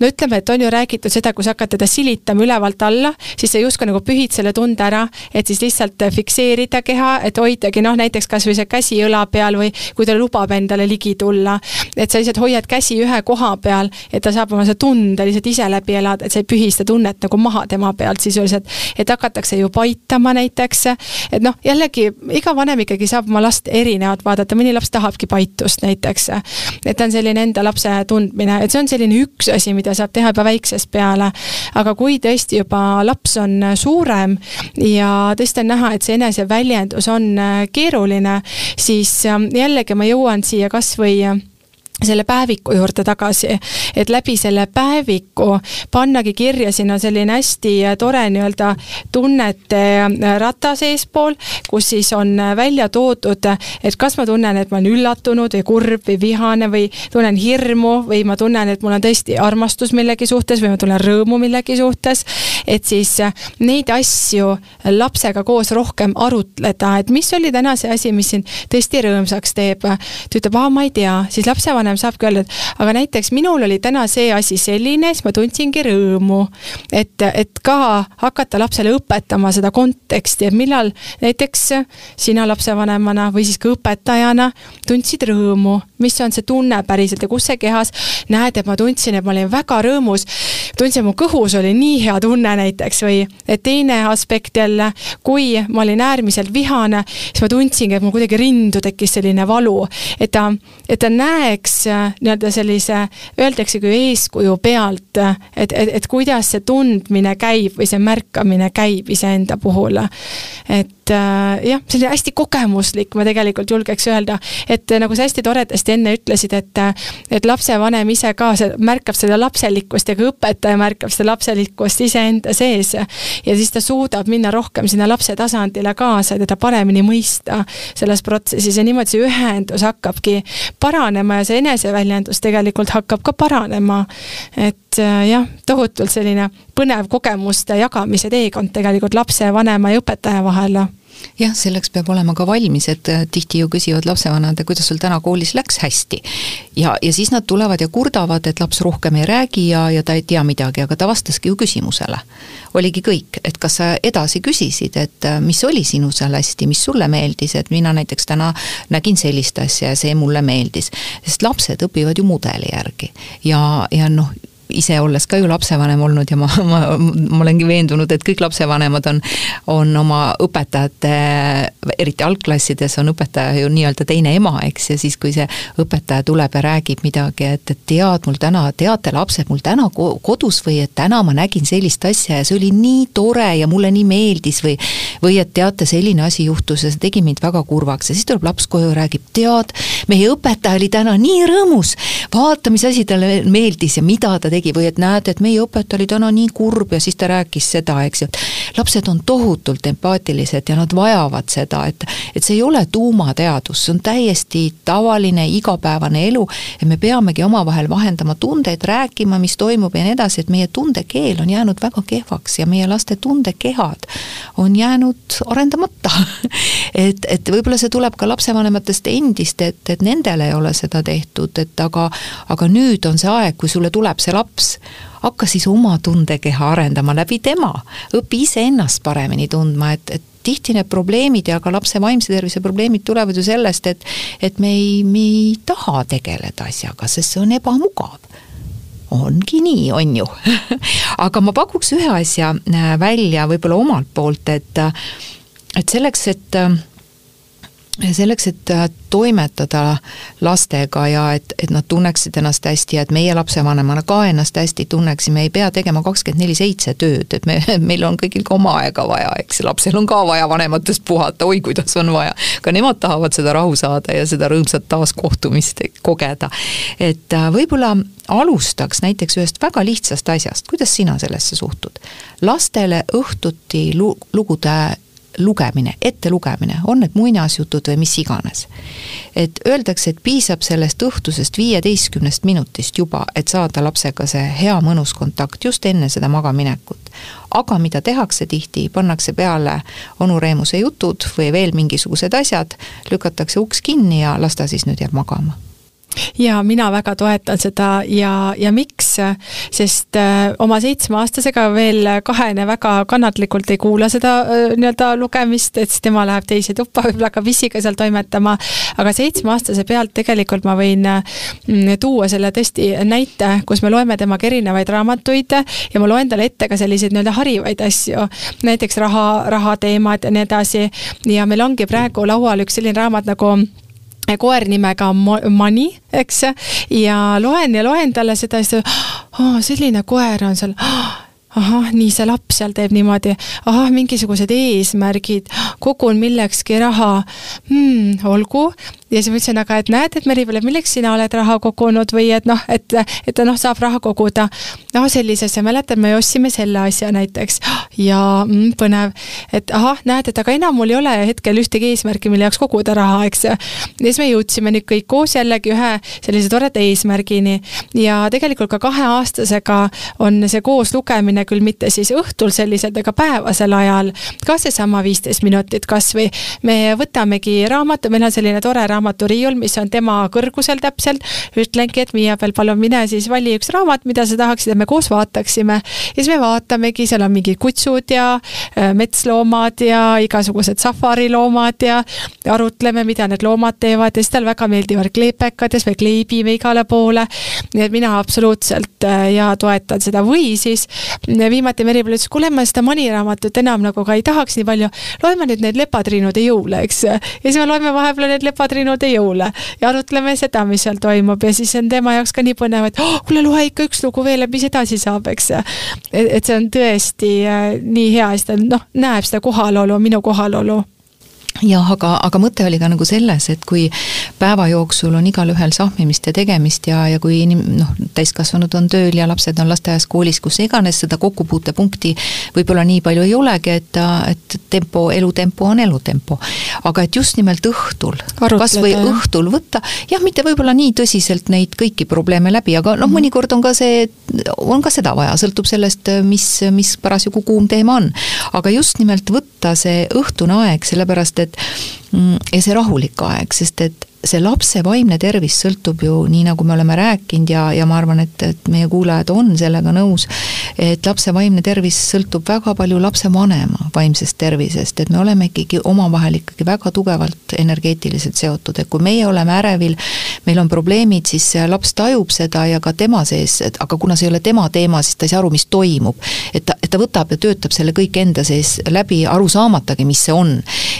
no ütleme, et on ju räägitud seda, kui sa hakkad teda silitama ülevalt alla, siis sa justkui nagu pühid selle tunde ära, et siis lihtsalt fikseerida keha, et hoidagi noh, näiteks kasvõi see käsi õla peal või kui ta lubab endale ligi tulla. et sa lihtsalt hoiad käsi ühe koha peal, et ta saab oma see tunde lihtsalt ise läbi elada, et sa ei pühi seda tunnet nagu maha tema pealt sisuliselt. et hakatakse ju paitama näiteks, et noh, jällegi iga vanem ikkagi saab oma last erinevalt vaadata, mõni laps tahabki paitust näiteks. et on selline enda lapse tundmine, et see on selline üks asi, mida saab teha juba väiksest peale. aga kui tõesti juba laps on suurem ja tõesti on näha, et see eneseväljendus on keeruline, siis jällegi ma jõuan siia kas või selle päeviku juurde tagasi, et läbi selle päeviku pannagi kirja sinna selline hästi tore nii-öelda tunnete rata seespool, kus siis on välja toodud, et kas ma tunnen, et ma olen üllatunud või kurb või vihane või tunnen hirmu või ma tunnen, et mul on tõesti armastus millegi suhtes või ma tunnen rõõmu millegi suhtes. et siis neid asju lapsega koos rohkem arutleda, et mis oli täna see asi, mis sind tõesti rõõmsaks teeb. ta ütleb, aa, ma ei tea, siis lapsevanem vanem saabki öelda, et aga näiteks minul oli täna see asi selline, siis ma tundsingi rõõmu. et, et ka hakata lapsele õpetama seda konteksti, et millal näiteks sina lapsevanemana või siis ka õpetajana tundsid rõõmu, mis on see tunne päriselt ja kus see kehas, näed, et ma tundsin, et ma olin väga rõõmus, tundsin, mu kõhus oli nii hea tunne näiteks või et teine aspekt jälle, kui ma olin äärmiselt vihane, siis ma tundsingi, et mul kuidagi rindu tekkis selline valu, et ta, et ta näeks Äh, nii-öelda sellise, öeldaksegi eeskuju pealt, et, et, et kuidas see tundmine käib või see märkamine käib iseenda puhul. et äh, jah, selline hästi kogemuslik, ma tegelikult julgeks öelda, et nagu sa hästi toredasti enne ütlesid, et äh, et lapsevanem ise ka märkab seda lapselikkust ja ka õpetaja märkab seda lapselikkust iseenda sees. ja siis ta suudab minna rohkem sinna lapse tasandile kaasa teda paremini mõista selles protsessis ja niimoodi see ühendus hakkabki paranema ja see eneseväljendus tegelikult hakkab ka paranema. et jah, tohutult selline põnev kogemuste jagamise teekond tegelikult lapse, vanema ja õpetaja vahel jah, selleks peab olema ka valmis, et äh, tihti ju küsivad lapsevanemad, kuidas sul täna koolis läks hästi. ja, ja siis nad tulevad ja kurdavad, et laps rohkem ei räägi ja, ja ta ei tea midagi, aga ta vastaski ju küsimusele. oligi kõik, et kas sa edasi küsisid, et äh, mis oli sinu seal hästi, mis sulle meeldis, et mina näiteks täna nägin sellist asja ja see mulle meeldis. sest lapsed õpivad ju mudeli järgi ja, ja noh, ise olles ka ju lapsevanem olnud ja ma, ma, ma olengi veendunud, et kõik lapsevanemad on, on oma õpetajate, eriti algklassides on õpetaja ju nii-öelda teine ema, eks, ja siis, kui see õpetaja tuleb ja räägib midagi, et, et tead, mul täna, teate lapsed, mul täna kodus või et täna ma nägin sellist asja ja see oli nii tore ja mulle nii meeldis või või et teate, selline asi juhtus ja see tegi mind väga kurvaks. Ja siis tuleb laps koju ja räägib, tead, meie õpetaja oli täna nii rõõmus, vaata, mis asi talle meeldis ja mida ta tegi tegi või et näete, et meie õpetaja oli täna nii kurb ja siis ta rääkis seda, eks ju. lapsed on tohutult empaatilised ja nad vajavad seda, et, et see ei ole tuumateadus, see on täiesti tavaline igapäevane elu ja me peamegi omavahel vahendama tundeid, rääkima, mis toimub ja nii edasi, et meie tundekeel on jäänud väga kehvaks ja meie laste tundekehad on jäänud arendamata (laughs) et, et võib-olla see tuleb ka lapsevanematest endist, et, et nendel ei ole seda tehtud, et aga, aga nüüd on see aeg, kui sulle tuleb see laps laps, hakka siis oma tundekeha arendama läbi tema, õpi iseennast paremini tundma, et, et tihti need probleemid ja ka lapse vaimse tervise probleemid tulevad ju sellest, et et me ei, me ei taha tegeleda asjaga, sest see on ebamugav. Ongi nii, on ju. (laughs) Aga ma pakuks ühe asja äh, välja võib-olla omalt poolt, et et selleks, et selleks, et äh, toimetada lastega ja et, et nad tunneksid ennast hästi ja et meie lapsevanemana ka ennast hästi tunneksime, ei pea tegema kakskümmend neli seitse tööd, et me, (laughs) meil on kõigil ka oma aega vaja, eks, lapsel on ka vaja vanematest puhata, oi kuidas on vaja. ka nemad tahavad seda rahu saada ja seda rõõmsat taaskohtumist kogeda. et äh, võib-olla alustaks näiteks ühest väga lihtsast asjast, kuidas sina sellesse suhtud? lastele õhtuti lugude lugemine, ettelugemine, on need muinasjutud või mis iganes. et öeldakse, et piisab sellest õhtusest viieteistkümnest minutist juba, et saada lapsega see hea mõnus kontakt just enne seda magaminekut. aga mida tehakse tihti, pannakse peale onu Reemuse jutud või veel mingisugused asjad, lükatakse uks kinni ja las ta siis nüüd jääb magama ja mina väga toetan seda ja, ja miks, sest äh, oma seitsmeaastasega veel kahene väga kannatlikult ei kuula seda äh, nii-öelda lugemist, et siis tema läheb teise tuppa, võib-olla hakkab issiga seal toimetama, aga seitsmeaastase pealt tegelikult ma võin mm, tuua selle tõesti näite, kus me loeme temaga erinevaid raamatuid ja ma loen talle ette ka selliseid nii-öelda harivaid asju, näiteks raha, rahateemad ja nii edasi, ja meil ongi praegu laual üks selline raamat nagu koer nimega Money, eks, ja loen ja loen talle seda ja siis ta, oh, selline koer on seal ahah, nii see laps seal teeb niimoodi, ahah, mingisugused eesmärgid, kogun millekski raha. Hmm,, olgu, ja siis ma ütlesin, aga et näed, et Meripõld, milleks sina oled raha kogunud või et noh, et, et noh, saab raha koguda. no sellisesse, mäletan, me ostsime selle asja näiteks. Ja mm, põnev, et ahah, näed, et aga enam mul ei ole hetkel ühtegi eesmärki, mille jaoks koguda raha, eks. ja siis me jõudsime nüüd kõik koos jällegi ühe sellise toreda eesmärgini. Ja tegelikult ka kaheaastasega on see koos lugemine küll mitte siis õhtul selliselt, aga päevasel ajal ka seesama viisteist minutit kasvõi. me võtamegi raamatu, meil on selline tore raamat, raamaturiiul, mis on tema kõrgusel täpselt, ütlengi, et Miia peal, palun mine siis vali üks raamat, mida sa tahaksid, et me koos vaataksime. ja siis me vaatamegi, seal on mingid kutsud ja äh, metsloomad ja igasugused safariloomad ja arutleme, mida need loomad teevad ja siis talle väga meeldivad kleepekad ja siis me kleebime igale poole. nii et mina absoluutselt äh, ja toetan seda või siis viimati Meripõld ütles, kuule, ma seda maniraamatut enam nagu ka ei tahaks nii palju, loeme nüüd neid lepatriinude jõule, eks. ja siis me loeme vahepeal need lepatriinud jõule ja arutleme seda, mis seal toimub ja siis on tema jaoks ka nii põnev, et oh, kuule, loe ikka üks lugu veel, et mis edasi saab, eks. et see on tõesti äh, nii hea, siis ta noh, näeb seda kohalolu, minu kohalolu jah, aga, aga mõte oli ka nagu selles, et kui päeva jooksul on igalühel sahmimist ja tegemist ja, ja kui inim-, noh, täiskasvanud on tööl ja lapsed on lasteaias, koolis, kus iganes, seda kokkupuutepunkti võib-olla nii palju ei olegi, et, et tempo, elutempo on elutempo. aga et just nimelt õhtul, kas või õhtul võtta, jah, mitte võib-olla nii tõsiselt neid kõiki probleeme läbi, aga noh, mhm. mõnikord on ka see, on ka seda vaja, sõltub sellest, mis, mis parasjagu kuum teema on. aga just nimelt võtta see õhtune aeg, sellepärast et et mm, ja see rahulik aeg, sest et see lapse vaimne tervis sõltub ju, nii nagu me oleme rääkinud ja, ja ma arvan, et, et meie kuulajad on sellega nõus, et lapse vaimne tervis sõltub väga palju lapsevanema vaimsest tervisest, et me oleme ikkagi omavahel ikkagi väga tugevalt energeetiliselt seotud, et kui meie oleme ärevil, meil on probleemid, siis laps tajub seda ja ka tema sees, et aga kuna see ei ole tema teema, siis ta ei saa aru, mis toimub. et ta, et ta võtab ja töötab selle kõik enda sees läbi, aru saamatagi, mis see on.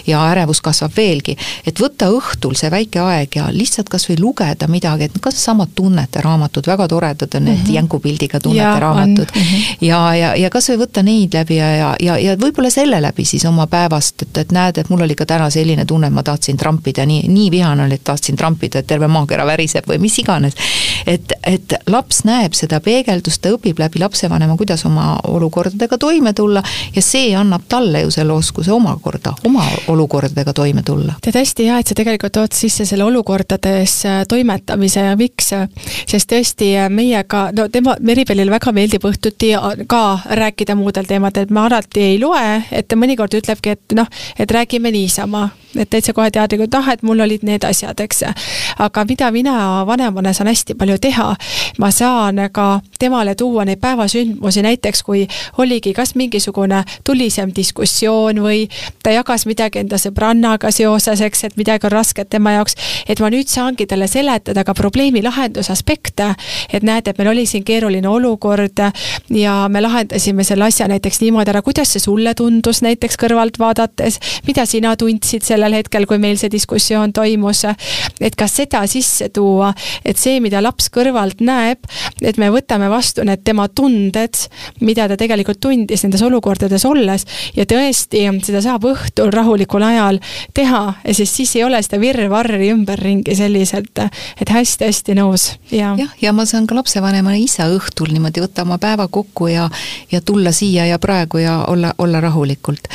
ja ärevus kasvab veelgi, et võtta õhtul see väike aeg ja lihtsalt kasvõi lugeda midagi, et kas samad tunnete raamatud, väga toredad on need mm -hmm. jänkupildiga tunnete ja, raamatud. Mm -hmm. ja, ja, ja kasvõi võtta neid läbi ja, ja, ja, ja võib-olla selle läbi siis oma päevast, et, et näed, et mul oli ka täna selline tunne, et ma tahtsin trampida, nii, nii vihane oli, et tahtsin trampida, et terve maakera väriseb või mis iganes. et, et laps näeb seda peegeldust, ta õpib läbi lapsevanema, kuidas oma olukordadega toime tulla ja see annab talle ju selle oskuse omakorda oma olukordadega toime tulla. tead, hästi hea, et sa tegelikult tood sisse selle olukordades äh, toimetamise miks, sest tõesti äh, meiega, no tema, Meribelile väga meeldib õhtuti ka rääkida muudel teemadel, me alati ei loe, et ta mõnikord ütlebki, et noh, et räägime niisama et täitsa kohe teadlikult, ah, et mul olid need asjad, eks. aga mida mina vanemana saan hästi palju teha, ma saan ka temale tuua neid päevasündmusi, näiteks kui oligi kas mingisugune tulisem diskussioon või ta jagas midagi enda sõbrannaga seoses, eks, et midagi on rasket tema jaoks, et ma nüüd saangi talle seletada ka probleemi lahendusaspekte, et näed, et meil oli siin keeruline olukord ja me lahendasime selle asja näiteks niimoodi ära, kuidas see sulle tundus näiteks kõrvalt vaadates, mida sina tundsid selle sellel hetkel, kui meil see diskussioon toimus, et ka seda sisse tuua, et see, mida laps kõrvalt näeb, et me võtame vastu need tema tunded, mida ta tegelikult tundis nendes olukordades olles ja tõesti, seda saab õhtul rahulikul ajal teha ja siis, siis ei ole seda virvarri ümberringi selliselt, et hästi-hästi nõus ja. jah, ja ma saan ka lapsevanemana ise õhtul niimoodi võtta oma päeva kokku ja, ja tulla siia ja praegu ja olla, olla rahulikult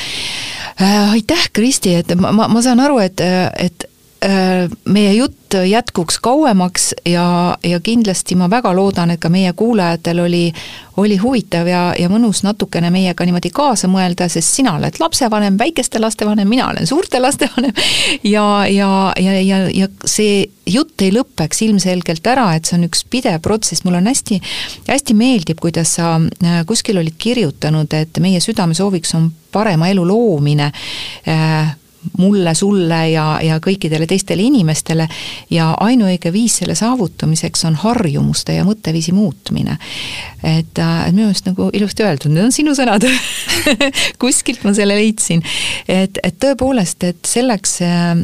äh,. aitäh, Kristi, et ma, ma, ma saan aru, et, et meie jutt jätkuks kauemaks ja, ja kindlasti ma väga loodan, et ka meie kuulajatel oli, oli huvitav ja, ja mõnus natukene meiega niimoodi kaasa mõelda, sest sina oled lapsevanem, väikeste laste vanem, mina olen suurte laste vanem. Ja, ja, ja, ja, ja see jutt ei lõpeks ilmselgelt ära, et see on üks pidev protsess, mulle on hästi, hästi meeldib, kuidas sa äh, kuskil olid kirjutanud, et meie südamesooviks on parema elu loomine. Äh, mulle, sulle ja, ja kõikidele teistele inimestele ja ainuõige viis selle saavutamiseks on harjumuste ja mõtteviisi muutmine. et, äh, et minu meelest nagu ilusti öeldud, need on sinu sõnad (laughs) kuskilt ma selle leidsin. et, et tõepoolest, et selleks äh,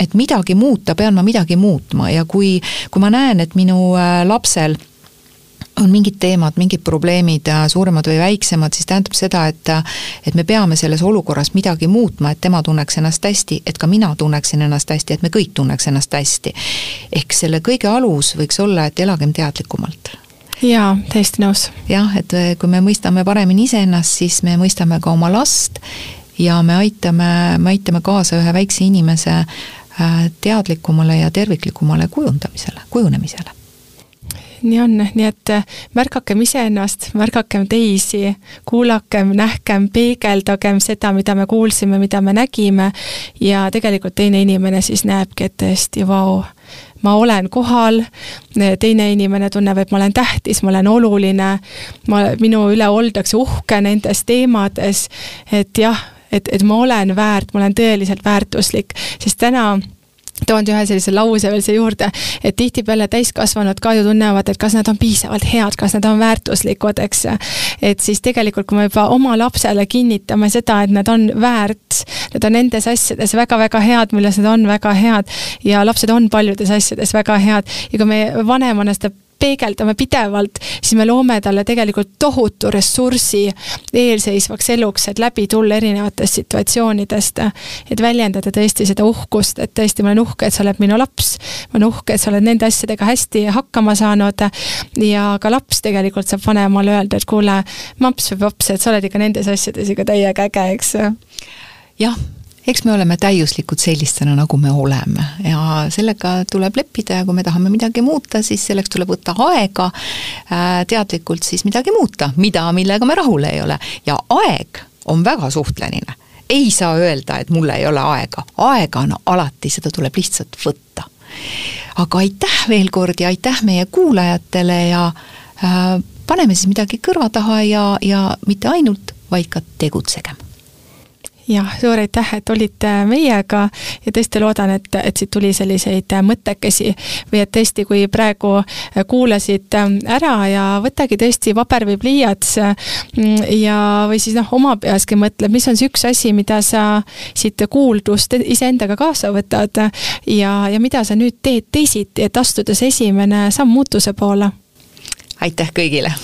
et midagi muuta, pean ma midagi muutma ja kui, kui ma näen, et minu äh, lapsel on mingid teemad, mingid probleemid, äh, suuremad või väiksemad, siis tähendab seda, et äh, et me peame selles olukorras midagi muutma, et tema tunneks ennast hästi, et ka mina tunneksin ennast hästi, et me kõik tunneks ennast hästi. ehk selle kõige alus võiks olla, et elagem teadlikumalt jaa, täiesti nõus. jah, et äh, kui me mõistame paremini iseennast, siis me mõistame ka oma last ja me aitame, me aitame kaasa ühe väikse inimese teadlikumale ja terviklikumale kujundamisele, kujunemisele nii on, nii et äh, märgakem iseennast, märgakem teisi, kuulakem, nähkem, peegeldagem seda, mida me kuulsime, mida me nägime. Ja tegelikult teine inimene siis näebki, et tõesti, vau, ma olen kohal, teine inimene tunneb, et ma olen tähtis, ma olen oluline, ma, minu üle oldakse uhke nendes teemades, et jah, et, et ma olen väärt, ma olen tõeliselt väärtuslik, sest täna toon ühe sellise lause veel siia juurde, et tihtipeale täiskasvanud ka ju tunnevad, et kas nad on piisavalt head, kas nad on väärtuslikud, eks. et siis tegelikult, kui me juba oma lapsele kinnitame seda, et nad on väärt, nad on nendes asjades väga-väga head, milles nad on väga head ja lapsed on paljudes asjades väga head ja kui me vanemana seda peegeldame pidevalt, siis me loome talle tegelikult tohutu ressursi eelseisvaks eluks, et läbi tulla erinevatest situatsioonidest. et väljendada tõesti seda uhkust, et tõesti, ma olen uhke, et sa oled minu laps. ma olen uhke, et sa oled nende asjadega hästi hakkama saanud. ja ka laps tegelikult saab vanemale öelda, et kuule, maps või paps, et sa oled ikka nendes asjades ikka täiega äge, eks. jah eks me oleme täiuslikud sellistena, nagu me oleme ja sellega tuleb leppida ja kui me tahame midagi muuta, siis selleks tuleb võtta aega äh, teadlikult siis midagi muuta, mida, millega me rahul ei ole ja aeg on väga suhtleline. ei saa öelda, et mul ei ole aega, aega on alati, seda tuleb lihtsalt võtta. aga aitäh veel kord ja aitäh meie kuulajatele ja äh, paneme siis midagi kõrva taha ja, ja mitte ainult, vaid ka tegutsegem jah, suur aitäh, et olite meiega ja tõesti loodan, et, et siit tuli selliseid mõttekesi või et tõesti, kui praegu kuulasid ära ja võtagi tõesti paber või pliiats ja, või siis noh, oma peaski mõtled, mis on see üks asi, mida sa siit kuuldust iseendaga kaasa võtad ja, ja mida sa nüüd teed teisiti, et astuda see esimene samm muutuse poole. aitäh kõigile!